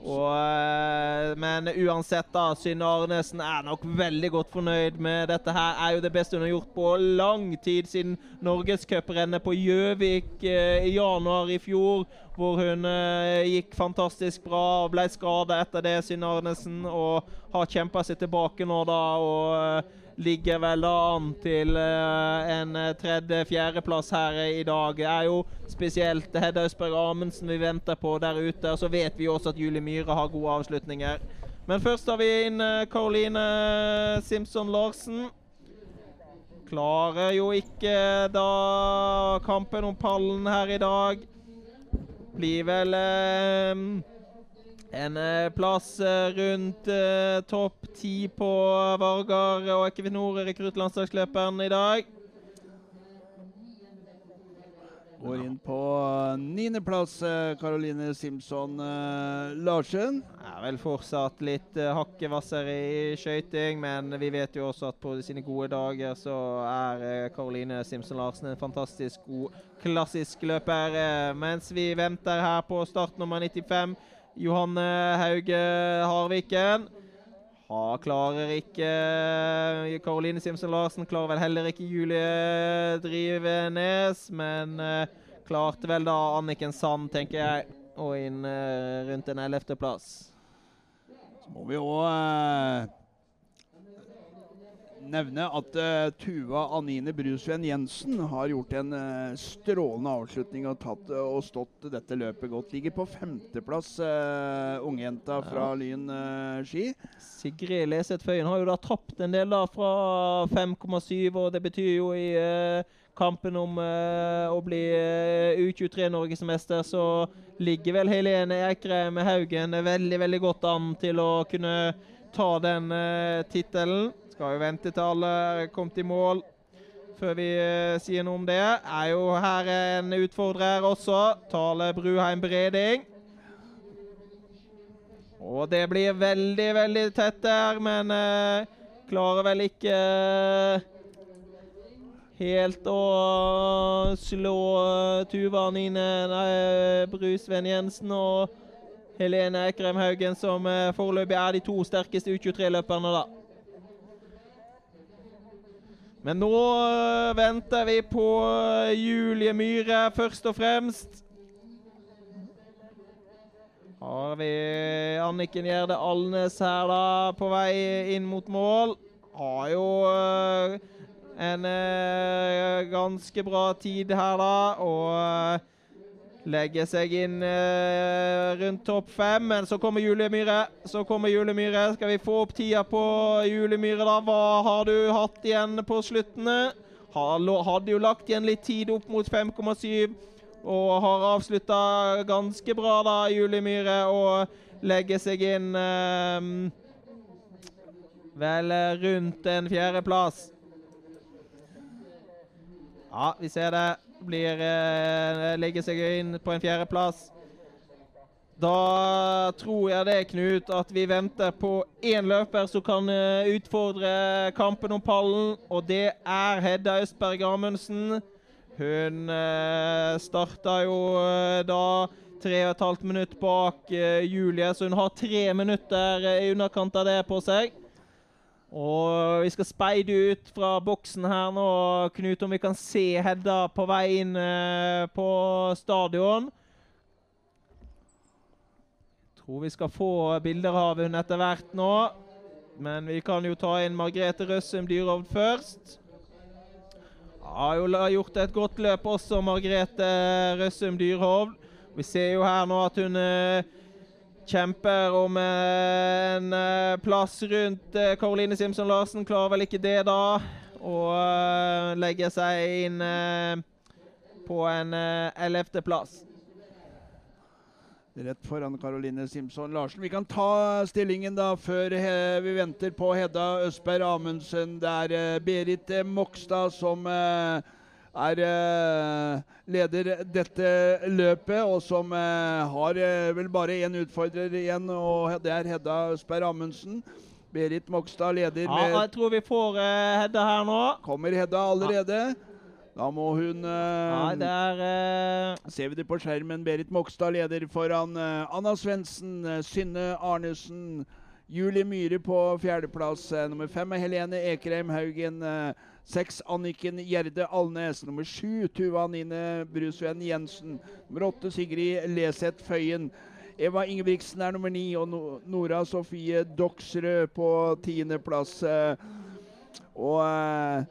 Og, eh, men uansett, da, Synne Arnesen er nok veldig godt fornøyd med dette. her er jo det beste hun har gjort på lang tid, siden norgescuprennet på Gjøvik eh, i januar i fjor. Hvor hun eh, gikk fantastisk bra og ble skada etter det, Synne Arnesen. Og har kjempa seg tilbake nå, da. og ligger vel da an til eh, en eh, tredje-fjerdeplass her i dag. Det er jo spesielt Hedda Østberg Amundsen vi venter på der ute. Og så vet vi også at Julie Myhre har gode avslutninger. Men først har vi inn Karoline Simpson Larsen. Klarer jo ikke da kampen om pallen her i dag. Blir vel eh, en eh, plass eh, rundt eh, topp ti på Vargar og Equinor rekruttlandslagsløperen i dag. Går inn på eh, niendeplass, Karoline eh, Larsen. Er vel fortsatt litt hakkevasser i skøyting, men vi vet jo også at på sine gode dager så er Caroline Simpson Larsen en fantastisk god klassisk løper. Mens vi venter her på start nummer 95, Johanne Hauge Harviken. Ha, klarer ikke Karoline Simsen Larsen. Klarer vel heller ikke Julie Drivenes, men uh, klarte vel da Anniken Sand, tenker jeg, og inn uh, rundt en ellevteplass. Så må vi òg nevne at uh, Tuva Anine Brusven Jensen har gjort en uh, strålende avslutning og, tatt, uh, og stått dette løpet godt. Ligger på femteplass, uh, ungjenta fra Lyn eh, ski. Sigrid Leseth Føyen har jo da tapt en del da fra 5,7, og det betyr jo i kampen om å bli eh, U23-norgesmester, så ligger vel Helene Eikrem Haugen veldig, veldig godt an til å kunne ta den uh, tittelen. Skal jo vente til alle er kommet i mål før vi eh, sier noe om det. Er jo her en utfordrer også. Tale Bruheim Breding. Og det blir veldig, veldig tett der, men eh, klarer vel ikke eh, helt å slå Tuva Nine Brusven Jensen og Helene Ekrem Haugen, som foreløpig er de to sterkeste U23-løperne, da. Men nå øh, venter vi på øh, Julie Myhre først og fremst. Har vi Anniken Gjerde Alnes her da, på vei inn mot mål. Har jo øh, en ganske bra tid her, da. Og legger seg inn øh, rundt topp fem. Men så kommer Julie Myhre. Så kommer Julie Myhre. Skal vi få opp tida på Julie Myhre, da? Hva har du hatt igjen på sluttene? Hadde jo lagt igjen litt tid opp mot 5,7. Og har avslutta ganske bra, da, Julie Myhre. Og legger seg inn øh, vel rundt en fjerdeplass. Ja, vi ser det. Blir eh, Legger seg inn på en fjerdeplass. Da tror jeg det, Knut, at vi venter på én løper som kan eh, utfordre kampen om pallen, og det er Hedda Østberg Amundsen. Hun eh, starta jo eh, da tre og et halvt minutt bak eh, Julie, så hun har tre minutter i underkant av det på seg. Og vi skal speide ut fra boksen her nå, Knut, om vi kan se Hedda på vei inn eh, på stadion. Tror vi skal få bilder av hun etter hvert nå. Men vi kan jo ta inn Margrethe Røssum Dyrhovd først. Har jo gjort et godt løp også, Margrethe Røssum Dyrhovd. Vi ser jo her nå at hun eh, kjemper om eh, en eh, plass rundt Karoline Caroline Simpson Larsen. Klarer vel ikke det, da. Og eh, legger seg inn eh, på en ellevteplass. Rett foran Karoline Simpson Larsen. Vi kan ta stillingen da før vi venter på Hedda Østberg Amundsen. Det er eh, Berit eh, Mokstad som eh, er eh, leder dette løpet, og som eh, har eh, vel bare én utfordrer igjen, og det er Hedda Østberg Amundsen. Berit Mogstad leder med Ja, jeg tror vi får Hedda her nå. Kommer Hedda allerede? Da må hun uh, Ja, er eh, Ser vi det på skjermen. Berit Mogstad leder foran uh, Anna Svendsen, Synne Arnesen, Julie Myhre på fjerdeplass. nummer fem er Helene Ekrem Haugen. eh, seks Anniken Gjerde Alnes. Nummer sju Tuva Nine Brusven Jensen. Nummer åtte Sigrid Leseth Føyen. Eva Ingebrigtsen er nummer ni, og Nora Sofie Doksrød på tiendeplass. eh, og eh,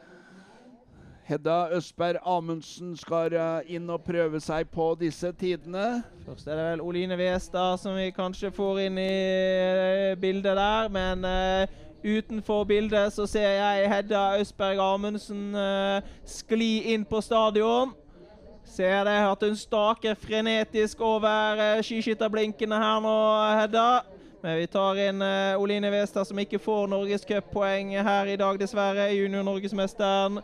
Hedda Østberg Amundsen skal eh, inn og prøve seg på disse tidene. Først er det vel Oline Westad som vi kanskje får inn i bildet der, men utenfor bildet så ser jeg Hedda Østberg Amundsen eh, skli inn på stadion. Ser jeg at hun staker frenetisk over uh, skiskytterblinkene her nå, Hedda. Men vi tar inn uh, Oline Westad, som ikke får norgescuppoeng her i dag, dessverre. Junior-norgesmesteren.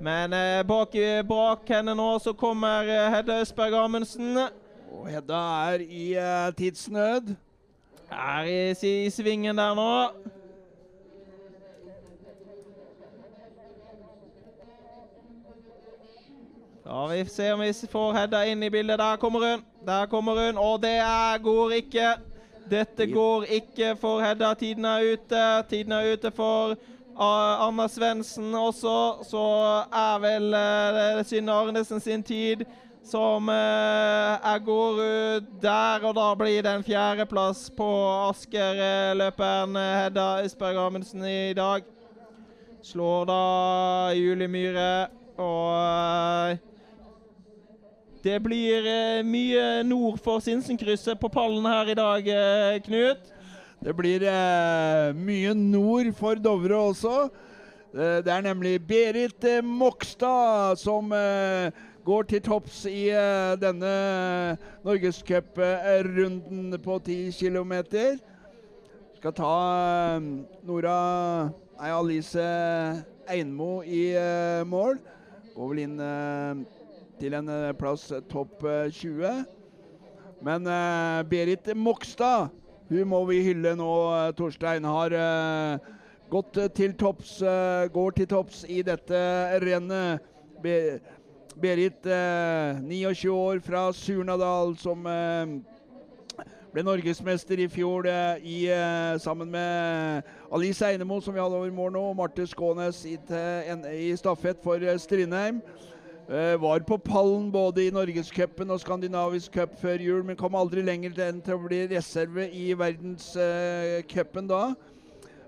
Men uh, bak, bak henne nå så kommer Hedda Østberg Amundsen. Og Hedda er i tidsnød. Er i, i svingen der nå. Ja, Vi ser om vi får Hedda inn i bildet. Der kommer hun. Der kommer hun. Og det går ikke. Dette går ikke for Hedda. Tiden er ute. Tiden er ute for uh, Anna Svendsen også. Så er vel uh, Synne Arnesen sin tid som uh, går ut der, og da blir det en fjerdeplass på Asker-løperen Hedda Østberg Amundsen i dag. Slår da Julie Myhre, og det blir eh, mye nord for Sinsenkrysset på pallen her i dag, eh, Knut. Det blir eh, mye nord for Dovre også. Eh, det er nemlig Berit eh, Mokstad som eh, går til topps i denne norgescuprunden på 10 km. Skal ta Nora Nei, Alice Einmo i mål. Går vel inn til en eh, plass eh, topp eh, 20. Men eh, Berit Mokstad hun må vi hylle nå, Torstein. Har gått til topps, går til topps i dette rennet. Be Berit, eh, 29 år fra Surnadal, som ble norgesmester i fjor i, sammen med Alice Einemo, som vi hadde over mål nå, og Marte Skånes i, i stafett for Strindheim. Eh, var på pallen både i Norgescupen og Skandinavisk cup før jul, men kom aldri lenger enn til å bli reserve i verdenscupen da.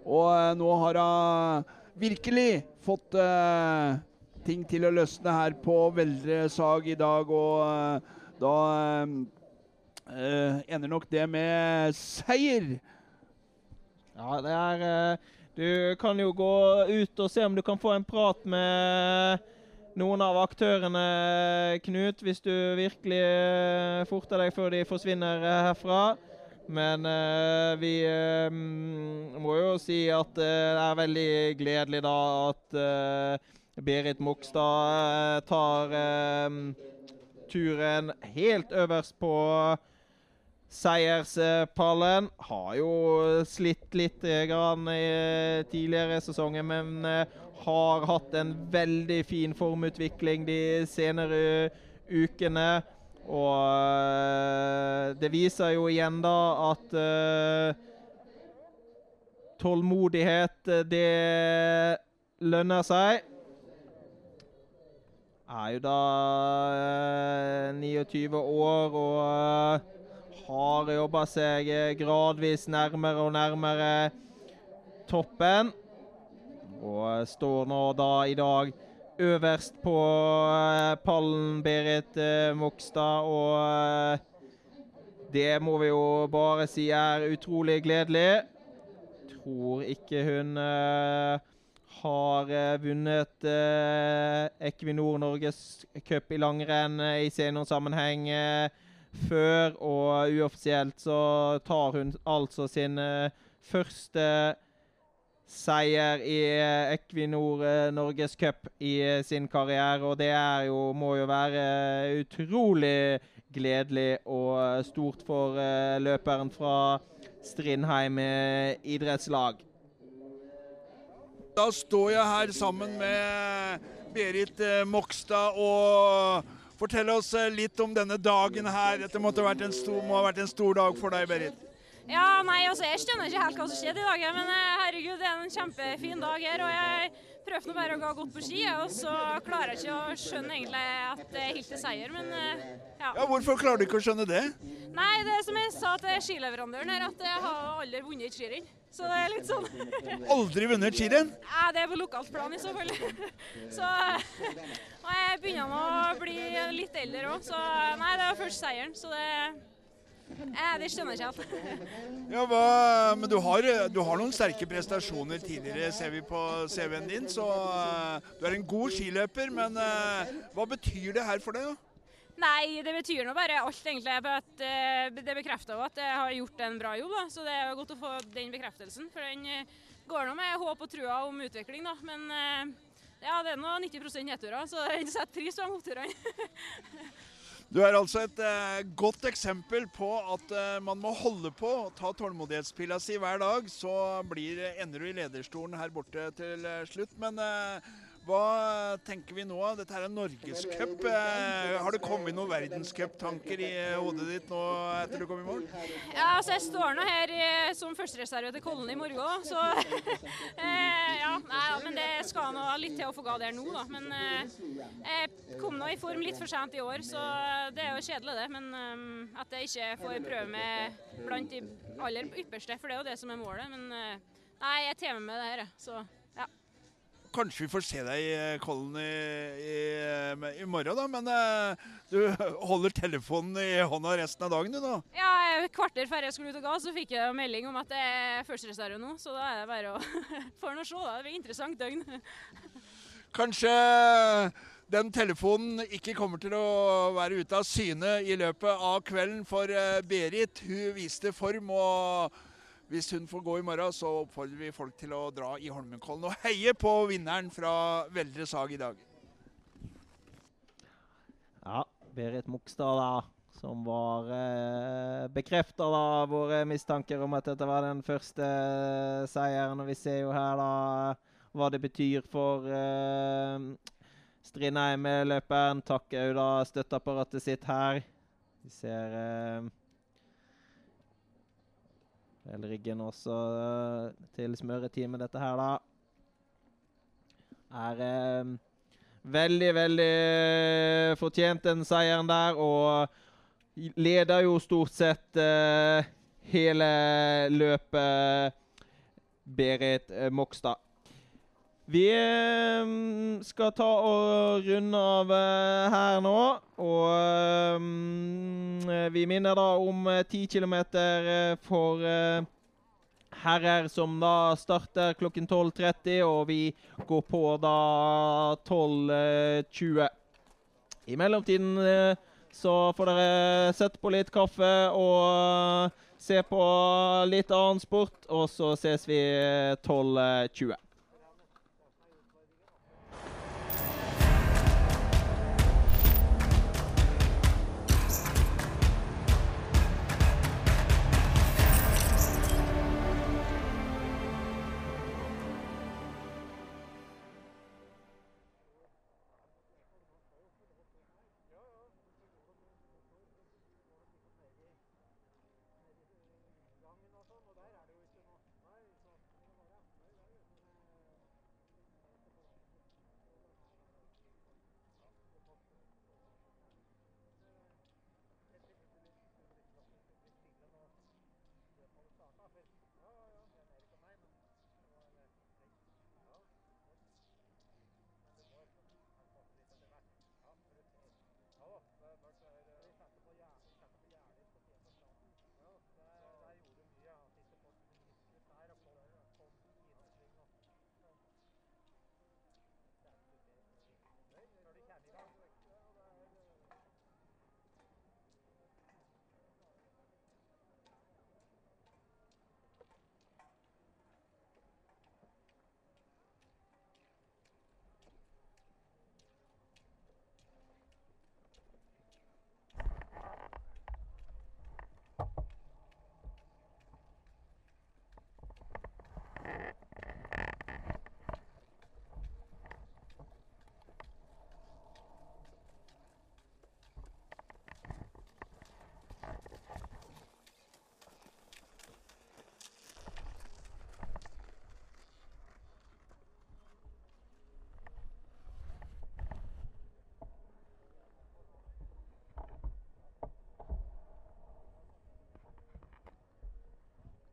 Og eh, nå har hun virkelig fått eh, ting til å løsne her på Veldre Sag i dag, og eh, da eh, ender nok det med seier. Ja, det er eh, Du kan jo gå ut og se om du kan få en prat med noen av aktørene, Knut, hvis du virkelig eh, forter deg før de forsvinner eh, herfra. Men eh, vi eh, må jo si at eh, det er veldig gledelig da at Berit Mogstad tar turen helt øverst på seierspallen. Har jo slitt litt grann i tidligere sesonger, men har hatt en veldig fin formutvikling de senere ukene. Og eh, det viser jo igjen da at eh, tålmodighet, eh, det lønner seg. Er jo da eh, 29 år og har jobba seg gradvis nærmere og nærmere toppen. Og står nå da i dag øverst på eh, pallen, Berit eh, Mokstad. Og eh, det må vi jo bare si er utrolig gledelig. Tror ikke hun har vunnet Equinor Norges cup i langrenn i seniorsammenheng før, og uoffisielt så tar hun altså sin første seier i eh, Equinor Norges Cup i eh, sin karriere. Og det jo, må jo være utrolig gledelig og eh, stort for eh, løperen fra Strindheim eh, idrettslag. Da står jeg her sammen med Berit eh, Mokstad og forteller oss eh, litt om denne dagen her. Dette måtte ha vært en stor, må ha vært en stor dag for deg, Berit. Ja, nei, altså Jeg skjønner ikke helt hva som skjedde i dag, men eh, herregud, det er en kjempefin dag her. og jeg prøvde nå bare å gå godt på ski, og så klarer jeg ikke å skjønne egentlig at det er helt til seier, men eh, ja. Ja, Hvorfor klarer du ikke å skjønne det? Nei, det er som jeg sa til skileverandøren her, at jeg har aldri vunnet et skirenn. Så det er litt sånn Aldri vunnet skirenn? Ja, det er på lokalt plan i så fall. Så Og jeg begynner nå å bli litt eldre òg, så nei, det var først seieren, så det eh, Det skjønner jeg ikke helt. Ja, hva, men du har, du har noen sterke prestasjoner tidligere, ser vi på CV-en din. Så uh, du er en god skiløper, men uh, hva betyr det her for deg? da? Nei, det betyr nå bare alt, egentlig. At, uh, det bekrefter jo at jeg har gjort en bra jobb, da. Så det er jo godt å få den bekreftelsen. For den eh, går nå med håp og trua om utvikling, da. Men eh, ja, det er nå 90 nedturer, så jeg setter pris på de oppturene. Du er altså et eh, godt eksempel på at eh, man må holde på, ta tålmodighetspilla si hver dag, så blir, ender du i lederstolen her borte til eh, slutt. Men eh, hva tenker vi nå? Dette er norgescup. Eh, har det kommet noen verdenscuptanker i eh, hodet ditt nå etter du kom i mål? Ja, altså jeg står nå her som førstereserve til Kollen i morgen, så eh, Ja, nei, ja, men det skal nå litt til å få ga der nå, da. Men eh, jeg kom nå i form litt for sent i år, så det er jo kjedelig, det. Men eh, at jeg ikke får prøve meg blant de aller ypperste, for det er jo det som er målet. Men eh, nei, jeg tar med meg det her. Så. Kanskje vi får se deg i eh, Kollen i, i, i morgen, da. Men eh, du holder telefonen i hånda resten av dagen, du da. Ja, et kvarter før jeg skulle ut og ga, så fikk jeg melding om at det er førstereserve nå. Så da er det bare å Får nå se, da. Det blir interessant døgn. Kanskje den telefonen ikke kommer til å være ute av syne i løpet av kvelden for eh, Berit. Hun viste form, og hvis hun får gå i morgen, så oppfordrer vi folk til å dra i Holmenkollen og heie på vinneren fra Veldre Sag i dag. Ja, Berit Mokstad, da. Som var eh, bekrefta våre mistanker om at dette var den første eh, seieren. Og vi ser jo her da hva det betyr for eh, Strindheim-løperen. Takk òg da støtteapparatet sitt her. Vi ser eh, vel riggen også uh, til smøreteamet, dette her, da. Er uh, veldig, veldig fortjent den seieren der, og leder jo stort sett eh, hele løpet, Berit eh, Mokstad. Vi eh, skal ta og runde av eh, her nå. Og eh, vi minner da om ti 10 km for eh, herrer som da starter klokken 12.30, og vi går på da 12.20. I mellomtiden eh, så får dere sette på litt kaffe og se på litt annen sport, og så ses vi eh, 12.20.